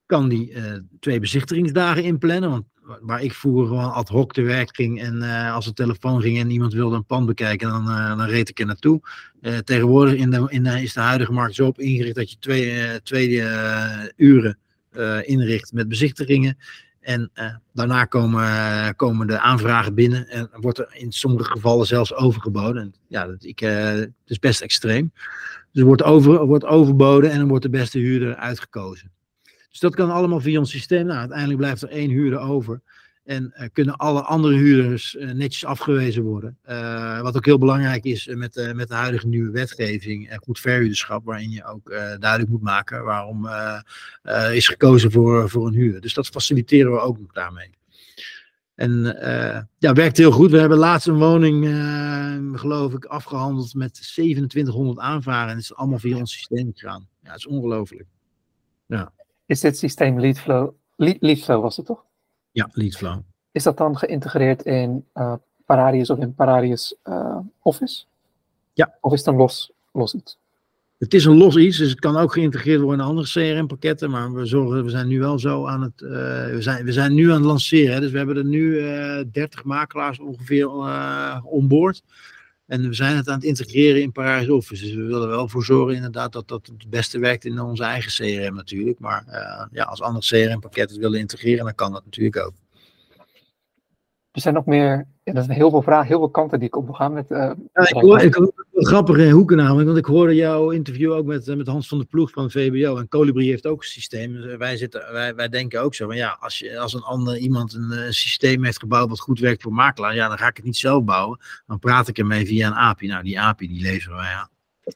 S2: kan die twee bezichtigingsdagen inplannen, want waar ik vroeger gewoon ad hoc te werk ging en uh, als de telefoon ging en iemand wilde een pand bekijken, dan, uh, dan reed ik er naartoe. Uh, tegenwoordig in de, in is de huidige markt zo op ingericht dat je twee, uren inricht met bezichtigingen. En daarna komen, komen de aanvragen binnen en wordt er in sommige gevallen zelfs overgeboden. En, ja, dat, ik, het is best extreem. Dus er wordt, over, wordt overboden en dan wordt de beste huurder uitgekozen. Dus dat kan allemaal via ons systeem. Nou, uiteindelijk blijft er één huurder over. En uh, kunnen alle andere huurders uh, netjes afgewezen worden. Uh, wat ook heel belangrijk is met, met de huidige nieuwe wetgeving en goed verhuurderschap, waarin je ook duidelijk moet maken waarom is gekozen voor, voor een huur. Dus dat faciliteren we ook nog daarmee. En ja, werkt heel goed. We hebben laatst een woning, geloof ik, afgehandeld met 2700 aanvragen. En het is allemaal via ons systeem gegaan. Ja, het is ongelooflijk. Ja
S1: is dit systeem Leadflow, Leadflow was het toch?
S2: Ja, Leadflow.
S1: Is dat dan geïntegreerd in uh, Pararius of in Pararius uh, Office?
S2: Ja.
S1: Of is het een los, los iets?
S2: Het is een los iets, dus het kan ook geïntegreerd worden in andere CRM-pakketten, maar we, zorgen, we zijn nu wel zo aan het, uh, we, zijn, we zijn nu aan het lanceren. Hè, dus we hebben er nu 30 makelaars ongeveer onboord. En we zijn het aan het integreren in Parijs Office. Dus we willen wel voor zorgen inderdaad dat dat het beste werkt in onze eigen CRM natuurlijk. Maar uh, ja, als andere CRM-pakket het willen integreren, dan kan dat natuurlijk ook.
S1: Er zijn nog meer, ja, dat zijn heel veel vragen, heel veel kanten die ik op wil gaan met. Uh,
S2: ja, ik hoor, ik hoor grappige hoeken namelijk, want ik hoorde jouw interview ook met, met Hans van der Ploeg van VBO. En Colibri heeft ook een systeem. Dus wij, zitten, wij, wij denken ook zo van ja, als, je, als een ander iemand een, een, systeem heeft gebouwd wat goed werkt voor makelaar, ja, dan ga ik het niet zelf bouwen. Dan praat ik ermee via een API. Nou, die API die leveren wij aan.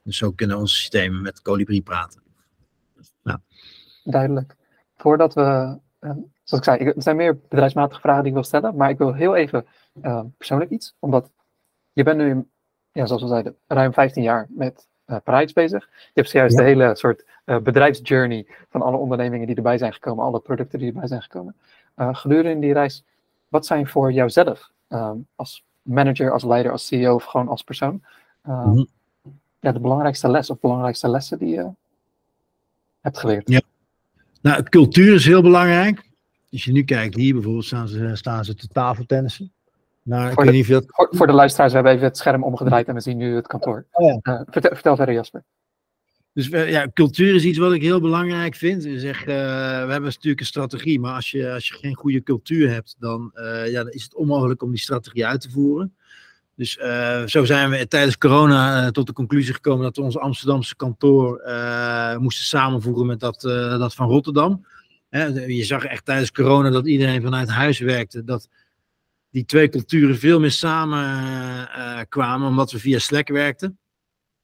S2: Dus zo kunnen onze systemen met Colibri praten.
S1: Ja. Duidelijk. Voordat we zoals ik zei, er zijn meer bedrijfsmatige vragen die ik wil stellen, maar ik wil heel even uh, persoonlijk iets, omdat je bent nu, ja, zoals we zeiden, ruim 15 jaar met uh, bezig. Je hebt zojuist de hele soort uh, bedrijfsjourney van alle ondernemingen die erbij zijn gekomen, alle producten die erbij zijn gekomen. gedurende die reis, wat zijn voor jouzelf um, als manager, als leider, als CEO of gewoon als persoon, mm -hmm. ja, de belangrijkste les of belangrijkste lessen die je hebt geleerd?
S2: Ja. Nou, cultuur is heel belangrijk. Als je nu kijkt, hier bijvoorbeeld staan ze, staan ze te tafeltennissen.
S1: Nou, voor, de, niet veel... voor, voor, de luisteraars, we hebben even het scherm omgedraaid en we zien nu het kantoor. Oh ja. uh, vertel, vertel, verder, Jasper.
S2: Dus ja, cultuur is iets wat ik heel belangrijk vind. Zeg, uh, we hebben natuurlijk een strategie, maar als je, als je geen goede cultuur hebt, dan, uh, ja, dan is het onmogelijk om die strategie uit te voeren. Dus zo zijn we tijdens corona tot de conclusie gekomen dat we ons Amsterdamse kantoor moesten samenvoegen met dat, dat van Rotterdam je zag echt tijdens corona dat iedereen vanuit huis werkte. Dat die twee culturen veel meer samen uh, kwamen, omdat we via Slack werkten.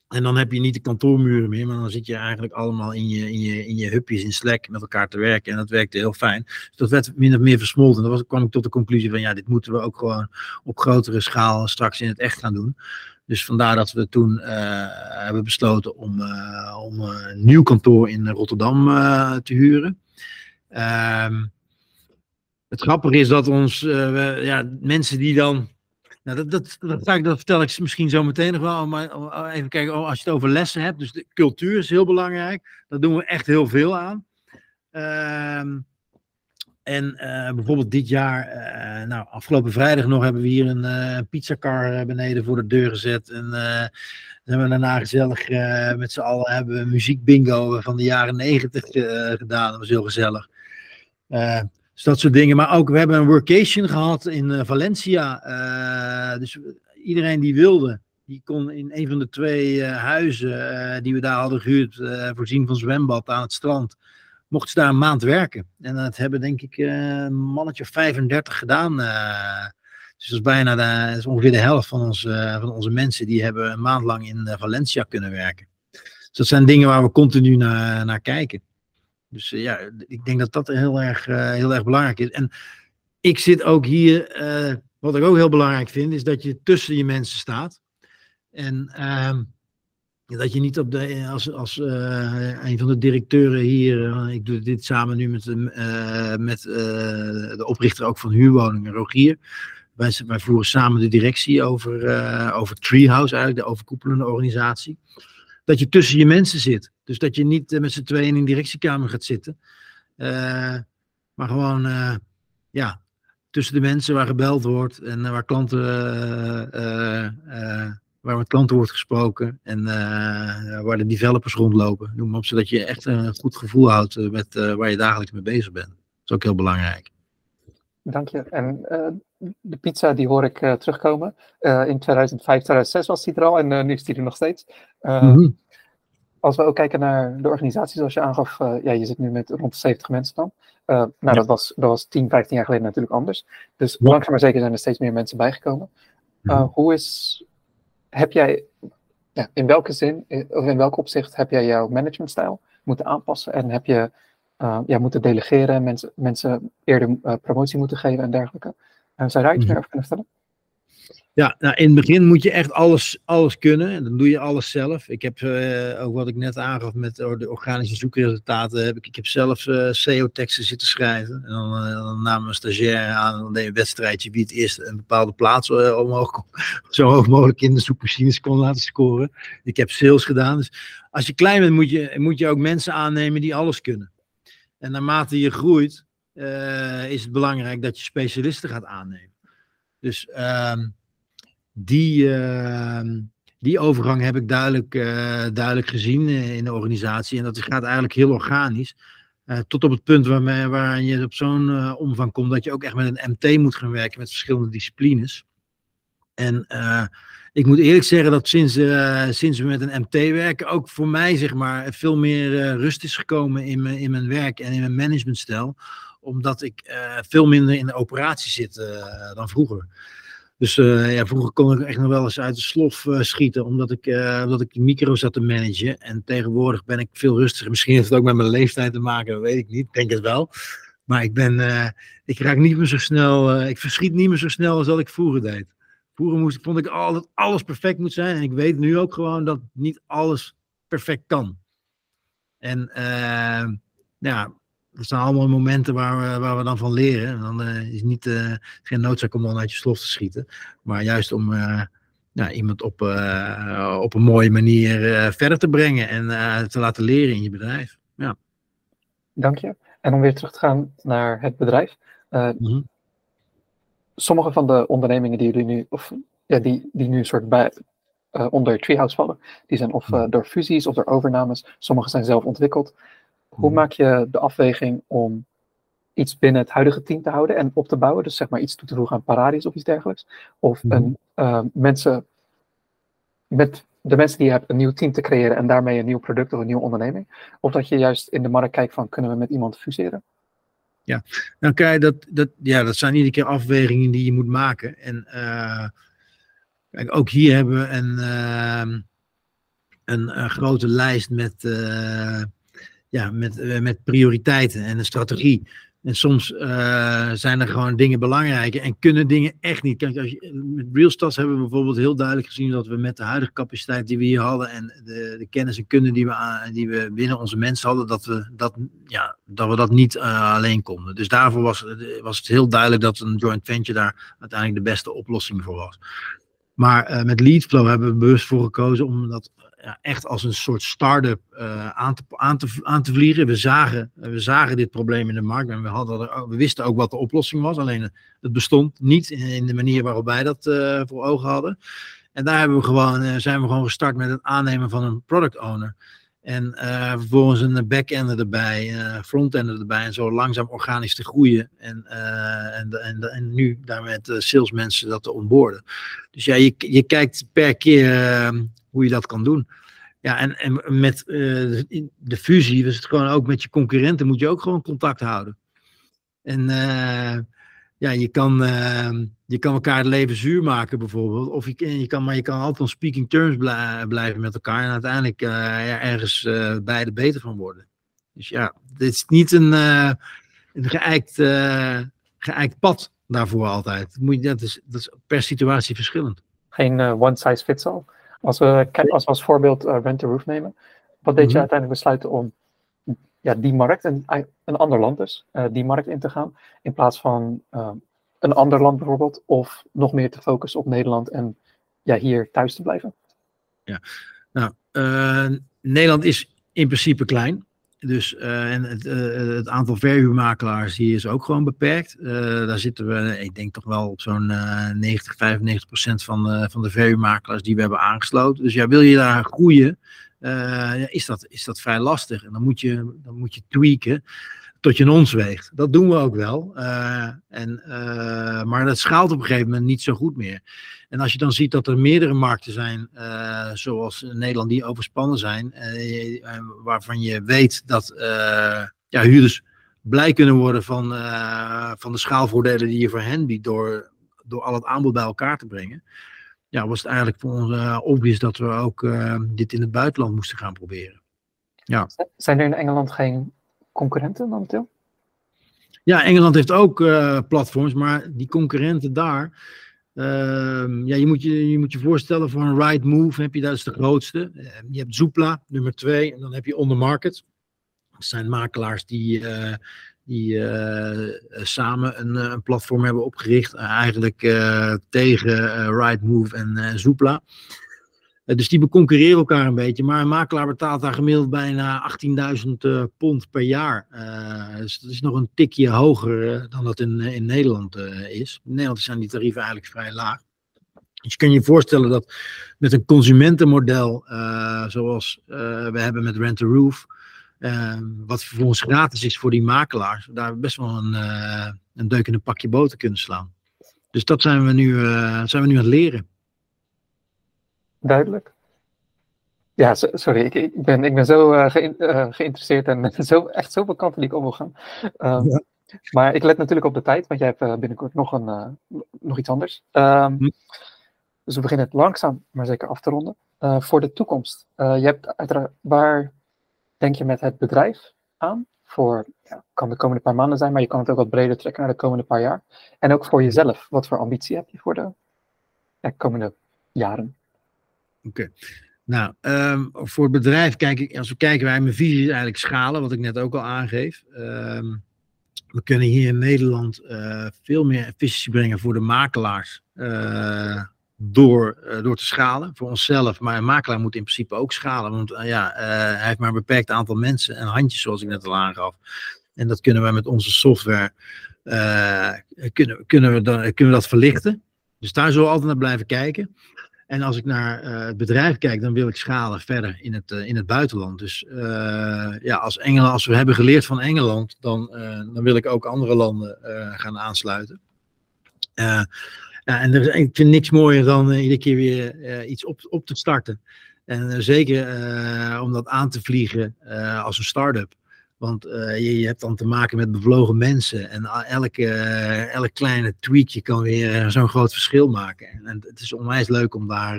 S2: En dan heb je niet de kantoormuren meer, maar dan zit je eigenlijk allemaal in je, in je, in je hupjes in Slack met elkaar te werken. En dat werkte heel fijn. Dus dat werd min of meer versmolten. Dan kwam ik tot de conclusie van ja, dit moeten we ook gewoon op grotere schaal straks in het echt gaan doen. Dus vandaar dat we toen uh, hebben besloten om, om een nieuw kantoor in Rotterdam te huren. Um, het grappige is dat ons, we, ja, mensen die dan Nou, dat, dat, dat, dat, dat vertel ik misschien zo meteen nog wel. Maar even kijken, als je het over lessen hebt. Dus de cultuur is heel belangrijk. Daar doen we echt heel veel aan. Ehm, en uh, bijvoorbeeld dit jaar, uh, nou, afgelopen vrijdag nog hebben we hier een uh, pizzacar beneden voor de deur gezet. En hebben we daarna gezellig met z'n allen hebben we muziek bingo van de jaren negentig gedaan. Dat was heel gezellig. Dus dat soort dingen. Maar ook, we hebben een workation gehad in Valencia. dus iedereen die wilde, die kon in een van de twee huizen die we daar hadden gehuurd, voorzien van zwembad aan het strand mochten ze daar een maand werken. En dat hebben denk ik een mannetje of 35 gedaan. Dus dat is bijna de, ongeveer de helft van, ons, van onze mensen die hebben een maand lang in Valencia kunnen werken. Dus dat zijn dingen waar we continu naar, naar kijken. Dus ja, ik denk dat dat heel erg, heel erg belangrijk is. En ik zit ook hier, wat ik ook heel belangrijk vind, is dat je tussen je mensen staat. En ehm, dat je niet op de, als, als uh, een van de directeuren hier, ik doe dit samen nu met, uh, met de oprichter ook van huurwoningen, Rogier. Wij, wij voeren samen de directie over, over Treehouse, eigenlijk de overkoepelende organisatie. Dat je tussen je mensen zit. Dus dat je niet met z'n tweeën in een directiekamer gaat zitten. maar gewoon, ja, tussen de mensen waar gebeld wordt en waar klanten waar met klanten wordt gesproken en waar de developers rondlopen. Noem maar op, zodat je echt een goed gevoel houdt eh, met waar je dagelijks mee bezig bent. Dat is ook heel belangrijk.
S1: Dank je. En de pizza die hoor ik terugkomen. in 2005, 2006 was die er al en nu is die er nog steeds. Mm -hmm. Als we ook kijken naar de organisatie, zoals je aangaf, ja, je zit nu met rond 70 mensen dan. nou, ja. dat, was, dat was 10, 15 jaar geleden natuurlijk anders. Dus ja. langzaam maar zeker zijn er steeds meer mensen bijgekomen. Mm -hmm. Hoe is heb jij, in welke zin, eh, of in welk opzicht heb jij jouw managementstijl moeten aanpassen en heb je ja, moeten delegeren, mensen, mensen eerder promotie moeten geven en dergelijke? Zou je daar iets meer over kunnen vertellen?
S2: Ja, nou in het begin moet je echt alles, alles kunnen. En dan doe je alles zelf. Ik heb uh, ook wat ik net aangaf met de organische zoekresultaten. Heb ik, ik heb zelf uh, SEO-teksten zitten schrijven. En dan, uh, dan namen we stagiair aan. Dan deed een wedstrijdje wie het eerst een bepaalde plaats omhoog kon, zo hoog mogelijk in de zoekmachines kon laten scoren. Ik heb sales gedaan. Dus als je klein bent, moet je, moet je ook mensen aannemen die alles kunnen. En naarmate je groeit, is het belangrijk dat je specialisten gaat aannemen. Dus. Ehm, die, uh, die overgang heb ik duidelijk, uh, duidelijk gezien eh, in de organisatie. En dat gaat eigenlijk heel organisch. Uh, tot op het punt waar, waar je op zo'n omvang komt dat je ook echt met een MT moet gaan werken met verschillende disciplines. En ik moet eerlijk zeggen dat sinds, sinds we met een MT werken, ook voor mij zeg maar veel meer rust is gekomen in in mijn werk en in mijn managementstijl. Omdat ik veel minder in de operatie zit dan vroeger. Dus uh, ja, vroeger kon ik echt nog wel eens uit de slof uh, schieten, omdat ik, uh, omdat ik micro zat te managen. En tegenwoordig ben ik veel rustiger. Misschien heeft het ook met mijn leeftijd te maken, dat weet ik niet. Ik denk het wel. Maar ik ben, ik raak niet meer zo snel, ik verschiet niet meer zo snel als dat ik vroeger deed. Vroeger moest, vond ik al dat alles perfect moet zijn. En ik weet nu ook gewoon dat niet alles perfect kan. En ja, dat zijn allemaal momenten waar we, waar we dan van leren. En dan uh, is niet, uh, geen noodzaak om dan uit je slof te schieten. Maar juist om uh, nou, iemand op, op een mooie manier verder te brengen en te laten leren in je bedrijf. Ja.
S1: Dank je. En om weer terug te gaan naar het bedrijf. Mm -hmm. Sommige van de ondernemingen die jullie nu, of ja, die, die nu een soort bij, onder Treehouse vallen, die zijn of mhm. door fusies of door overnames. Sommige zijn zelf ontwikkeld. Hoe mhm. maak je de afweging om iets binnen het huidige team te houden en op te bouwen? Dus zeg maar iets toe te voegen aan Paradis of iets dergelijks. Of mhm. een, uh, mensen, met de mensen die je hebt een nieuw team te creëren en daarmee een nieuw product of een nieuwe onderneming. Of dat je juist in de markt kijkt van kunnen we met iemand fuseren?
S2: Ja, nou kijk, dat, dat, ja, dat zijn iedere keer afwegingen die je moet maken. En uh, kijk, ook hier hebben we een, uh, een, een, grote lijst met ja, met, eh, met prioriteiten en een strategie. En soms uh, zijn er gewoon dingen belangrijker en kunnen dingen echt niet. Kijk, als je, met RealStats hebben we bijvoorbeeld heel duidelijk gezien dat we met de huidige capaciteit die we hier hadden en de, de kennis en kunde die we, die we binnen onze mensen hadden, dat we dat, ja, dat, we dat niet alleen konden. Dus daarvoor was, was het heel duidelijk dat een joint venture daar uiteindelijk de beste oplossing voor was. Maar met Leadflow hebben we bewust voor gekozen om dat echt als een soort start-up uh, aan, te, aan, aan te vliegen. We zagen, we zagen dit probleem in de markt en we, hadden we wisten ook wat de oplossing was. Alleen het bestond niet in, de manier waarop wij dat uh, voor ogen hadden. En daar hebben we gewoon, zijn we gewoon gestart met het aannemen van een product owner. En vervolgens een back-ender erbij, front-ender erbij. En zo langzaam organisch te groeien. En, en, en, en nu daar met salesmensen dat te onboorden. Dus ja, je, je kijkt per keer hoe je dat kan doen. Ja, en, en met uh, de fusie is het gewoon ook met je concurrenten moet je ook gewoon contact houden. En uh, ja, je kan, uh, je kan elkaar het leven zuur maken bijvoorbeeld. Of je, kan, maar je kan altijd on speaking terms blijven met elkaar. En uiteindelijk ja, ergens beide beter van worden. Dus ja, dit is niet een, een geëikt, geëikt pad daarvoor altijd. Moet je, dat, is, dat is per situatie verschillend.
S1: Geen one size fits all. Als we, als we als voorbeeld uh, Rent the Roof nemen, wat deed je mhm. uiteindelijk besluiten om ja, die markt, een, een ander land dus, uh, die markt in te gaan, in plaats van uh, een ander land bijvoorbeeld, of nog meer te focussen op Nederland en ja, hier thuis te blijven?
S2: Ja, nou, Nederland is in principe klein. Dus, uh, en het, uh, het, aantal verhuurmakelaars hier is ook gewoon beperkt. Uh, daar zitten we, ik denk toch wel op zo'n 90, 95 procent van, van de verhuurmakelaars die we hebben aangesloten. Dus ja, wil je daar groeien, is, dat, is dat vrij lastig. En dan moet je, dan moet je tweaken tot je ons weegt. Dat doen we ook wel. Uh, en, uh, maar dat schaalt op een gegeven moment niet zo goed meer. En als je dan ziet dat er meerdere markten zijn, uh, zoals Nederland, die overspannen zijn, waarvan je weet dat ja, huurders blij kunnen worden van, van de schaalvoordelen die je voor hen biedt door, door al het aanbod bij elkaar te brengen. Ja, was het eigenlijk voor ons obvious dat we ook dit in het buitenland moesten gaan proberen.
S1: Ja. Zijn er in Engeland geen concurrenten momenteel?
S2: Ja, Engeland heeft ook uh, platforms, maar die concurrenten daar. Uh, ja, je moet je, je moet je voorstellen voor een right move heb je, dat is de grootste. Uh, je hebt Zoopla, nummer twee, en dan heb je On The Market. Dat zijn makelaars die, uh, die samen een, een, platform hebben opgericht, eigenlijk tegen Right Move en Zoopla. Eh, dus die beconcurreren elkaar een beetje. Maar een makelaar betaalt daar gemiddeld bijna 18.000 uh, pond per jaar. Uh, dus dat is nog een tikje hoger dan dat in, in Nederland is. In Nederland zijn die tarieven eigenlijk vrij laag. Dus je kan je voorstellen dat met een consumentenmodel zoals we hebben met Rent a Roof, wat vervolgens gratis is voor die makelaars, daar best wel een, een deuk in een pakje boter kunnen slaan. Dus dat zijn we nu, zijn we nu aan het leren
S1: duidelijk. Ja, sorry, ik, ik, ben, ik ben zo uh, geïnteresseerd en zo, echt zoveel kanten die ik op wil gaan. Um, Maar ik let natuurlijk op de tijd, want jij hebt uh, binnenkort nog, een, nog iets anders. Um, hm. Dus we beginnen het langzaam, maar zeker af te ronden. voor de toekomst. je hebt uiteraard, waar denk je met het bedrijf aan? Voor, ja, kan de komende paar maanden zijn, maar je kan het ook wat breder trekken naar de komende paar jaar. En ook voor jezelf. Wat voor ambitie heb je voor de ja, komende jaren?
S2: Oké. Nou, um, voor het bedrijf kijk ik, als we kijken, wij mijn visie is eigenlijk schalen, wat ik net ook al aangeef. Um, we kunnen hier in Nederland uh, veel meer efficiëntie brengen voor de makelaars uh, door, uh, door te schalen voor onszelf. Maar een makelaar moet in principe ook schalen, want ja, hij heeft maar een beperkt aantal mensen en handjes, zoals ik net al aangaf. En dat kunnen wij met onze software kunnen, kunnen, we dan, kunnen we dat verlichten. Dus daar zullen we altijd naar blijven kijken. En als ik naar uh, het bedrijf kijk, dan wil ik schalen verder in het, uh, in het buitenland. Dus uh, ja, als, Engeland, als we hebben geleerd van Engeland, dan, dan wil ik ook andere landen gaan aansluiten. en ik vind niks mooier dan iedere keer weer iets op, op te starten. En zeker om dat aan te vliegen als een start-up. Want je, je, hebt dan te maken met bevlogen mensen. En elke, elke kleine tweakje kan weer zo'n groot verschil maken. En, het is onwijs leuk om, daar,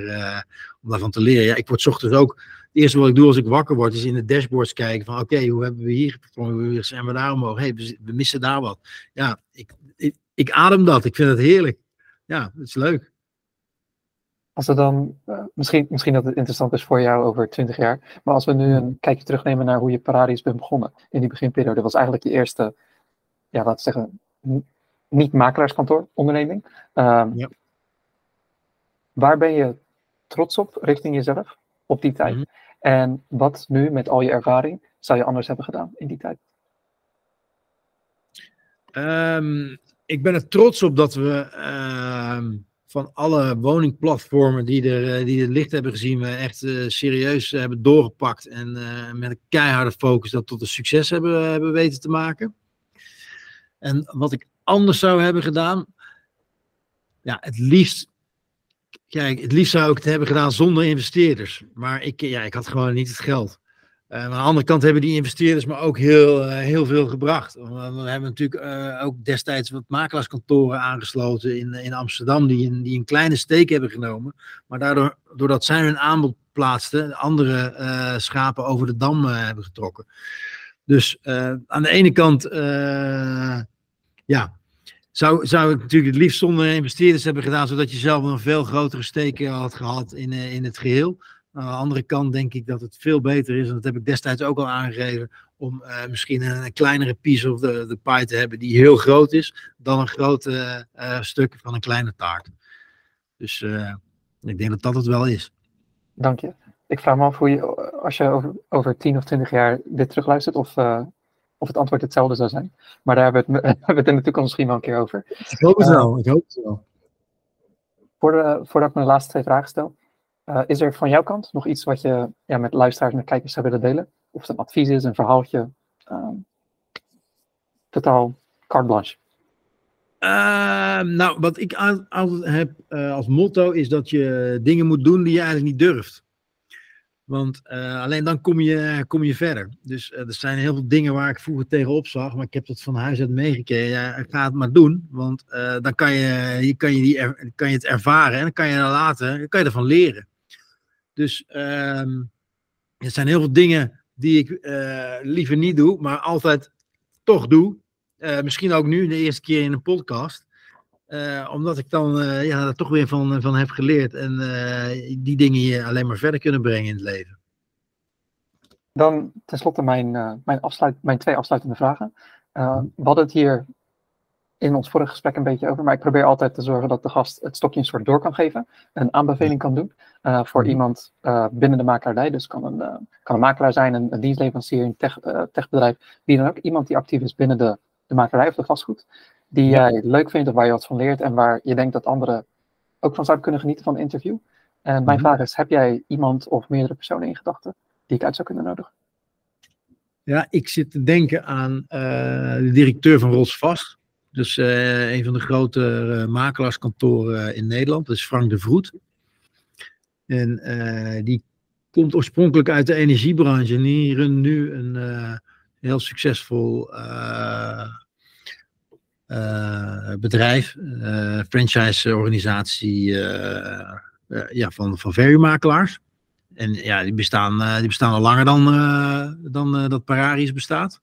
S2: om daarvan te leren. Ja, ik word ochtends ook het eerste wat ik doe als ik wakker word, is in de dashboards kijken van oké, hoe hebben we hier Hoe zijn we daar omhoog? We, missen daar wat. Ja, ik, ik, ik, adem dat. Ik vind het heerlijk. Ja, het is leuk.
S1: Als we dan, uh, misschien, misschien dat het interessant is voor jou over twintig jaar, maar als we nu een kijkje terugnemen naar hoe je Pararis bent begonnen in die beginperiode, dat was eigenlijk je eerste, ja, laten we zeggen, niet makelaarskantoor onderneming. Um, ja. Waar ben je trots op richting jezelf op die tijd? Mhm. En wat nu met al je ervaring zou je anders hebben gedaan in die tijd?
S2: Um, ik ben er trots op dat we uh, van alle woningplatformen die er, eh, die het licht hebben gezien, we echt uh, serieus hebben doorgepakt en uh, met een keiharde focus dat tot een succes hebben, hebben weten te maken. En wat ik anders zou hebben gedaan, ja, het liefst Kijk, het liefst zou ik het hebben gedaan zonder investeerders. Maar ik, ja, ik had gewoon niet het geld. Uh, aan de andere kant hebben die investeerders me ook heel, uh, heel veel gebracht. We, we hebben natuurlijk ook destijds wat makelaarskantoren aangesloten in, in Amsterdam, die een, die een kleine steek hebben genomen. Maar daardoor, doordat zij hun aanbod plaatsten, andere schapen over de dam hebben getrokken. Dus aan de ene kant, ja, zou, zou ik natuurlijk het liefst zonder investeerders hebben gedaan, zodat je zelf een veel grotere steken had gehad in, eh, in het geheel. Aan de andere kant denk ik dat het veel beter is, en dat heb ik destijds ook al aangegeven, om uh, misschien een, kleinere piece of de, de pie te hebben die heel groot is, dan een grote uh, stuk van een kleine taart. Dus uh, ik denk dat dat het wel is.
S1: Dank je. Ik vraag me af hoe je, als je over, over 10 of 20 jaar dit terugluistert, of of het antwoord hetzelfde zou zijn. Maar daar hebben we het, hebben we het in de toekomst misschien wel een keer over.
S2: Ik hoop het wel, ik hoop het wel.
S1: Voor voordat ik mijn laatste twee vragen stel, uh, is er van jouw kant nog iets wat je ja, met luisteraars en kijkers zou willen delen? Of het een advies is, een verhaaltje? Uh, totaal carte blanche.
S2: Uh, nou, wat ik altijd heb uh, als motto is dat je dingen moet doen die je eigenlijk niet durft. Want uh, alleen dan kom je, kom je verder. Dus er zijn heel veel dingen waar ik vroeger tegenop zag, maar ik heb dat van huis uit meegekregen. Ja, ga het maar doen, want dan kan je, kan, je die kan je het ervaren en dan kan je er later kan je ervan leren. Dus ehm, er zijn heel veel dingen die ik liever niet doe, maar altijd toch doe. misschien ook nu, de eerste keer in een podcast. Uh, omdat ik dan ja, er toch weer van, van heb geleerd. En die dingen je alleen maar verder kunnen brengen in het leven.
S1: Dan tenslotte mijn, mijn, afsluit, mijn twee afsluitende vragen. hadden het hier in ons vorige gesprek een beetje over. Maar ik probeer altijd te zorgen dat de gast het stokje een soort door kan geven. Een aanbeveling kan doen. voor mhm. iemand binnen de makelaardij. Dus kan een, kan een makelaar zijn, een, een dienstleverancier, een tech, techbedrijf. Wie dan ook. Iemand die actief is binnen de, de makelaardij of de vastgoed die jij leuk vindt of waar je wat van leert en waar je denkt dat anderen ook van zouden kunnen genieten van een interview. En mijn mhm. vraag is, heb jij iemand of meerdere personen in gedachten die ik uit zou kunnen nodigen?
S2: Ja, ik zit te denken aan de directeur van Rotsvast. Dus uh, een van de grote uh, makelaarskantoren in Nederland. Dat is Frank de Vroet. En die komt oorspronkelijk uit de energiebranche. En die runt nu een heel succesvol bedrijf, franchise-organisatie ja, van, van verhuurmakelaars. En ja, die bestaan, die bestaan al langer dan, dan dat Pararis bestaat.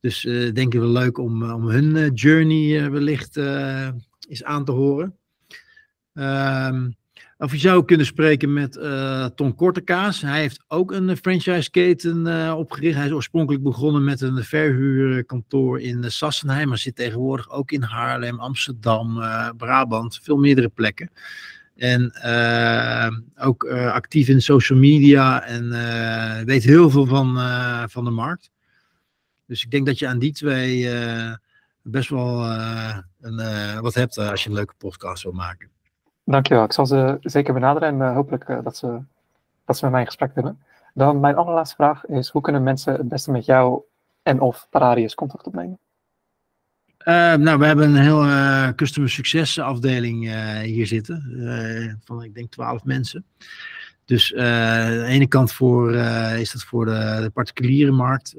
S2: Dus denken we leuk om, om hun journey wellicht eens aan te horen. Um, of je zou kunnen spreken met uh, Ton Kortekaas. Hij heeft ook een franchise-keten uh, opgericht. Hij is oorspronkelijk begonnen met een verhuurkantoor in Sassenheim, maar zit tegenwoordig ook in Haarlem, Amsterdam, Brabant, veel meerdere plekken. En ook actief in social media en weet heel veel van, van de markt. Dus ik denk dat je aan die twee best wel een, wat hebt als je een leuke podcast wil maken.
S1: Dankjewel. Ik zal ze zeker benaderen en hopelijk dat, ze, dat ze met mij in gesprek willen. Dan mijn allerlaatste vraag is, hoe kunnen mensen het beste met jou en of Pararius contact opnemen?
S2: Uh, nou, we hebben een heel customer success afdeling hier zitten. van, ik denk, twaalf mensen. Dus aan de ene kant voor, is dat voor de, particuliere markt,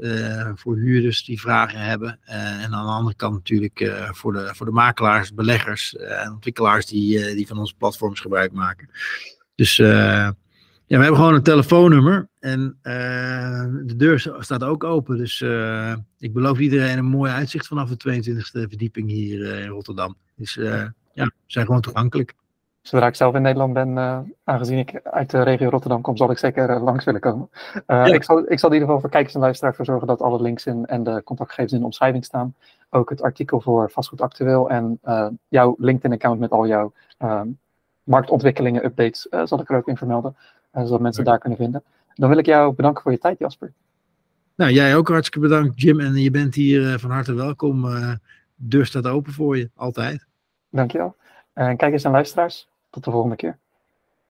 S2: voor huurders die vragen hebben. en aan de andere kant natuurlijk voor, de, voor de makelaars, beleggers en ontwikkelaars die, die van onze platforms gebruik maken. Dus ja, we hebben gewoon een telefoonnummer en uh, de deur staat ook open. Dus uh, ik beloof iedereen een mooi uitzicht vanaf de 22e verdieping hier uh, in Rotterdam. Dus ja, we zijn gewoon toegankelijk.
S1: Zodra ik zelf in Nederland ben, aangezien ik uit de regio Rotterdam kom, zal ik zeker langs willen komen. Ja. ik, zal, ik zal in ieder geval voor kijkers en luisteraars voor zorgen dat alle links in, en de contactgegevens in de omschrijving staan. Ook het artikel voor Vastgoed Actueel en jouw LinkedIn-account met al jouw marktontwikkelingen, updates, zal ik er ook in vermelden zodat mensen daar kunnen vinden. Dan wil ik jou bedanken voor je tijd, Jasper.
S2: Nou, jij ook hartstikke bedankt, Jim. En je bent hier eh, van harte welkom. Deur staat open voor je, altijd.
S1: Dankjewel. En kijkers en luisteraars, tot de volgende keer.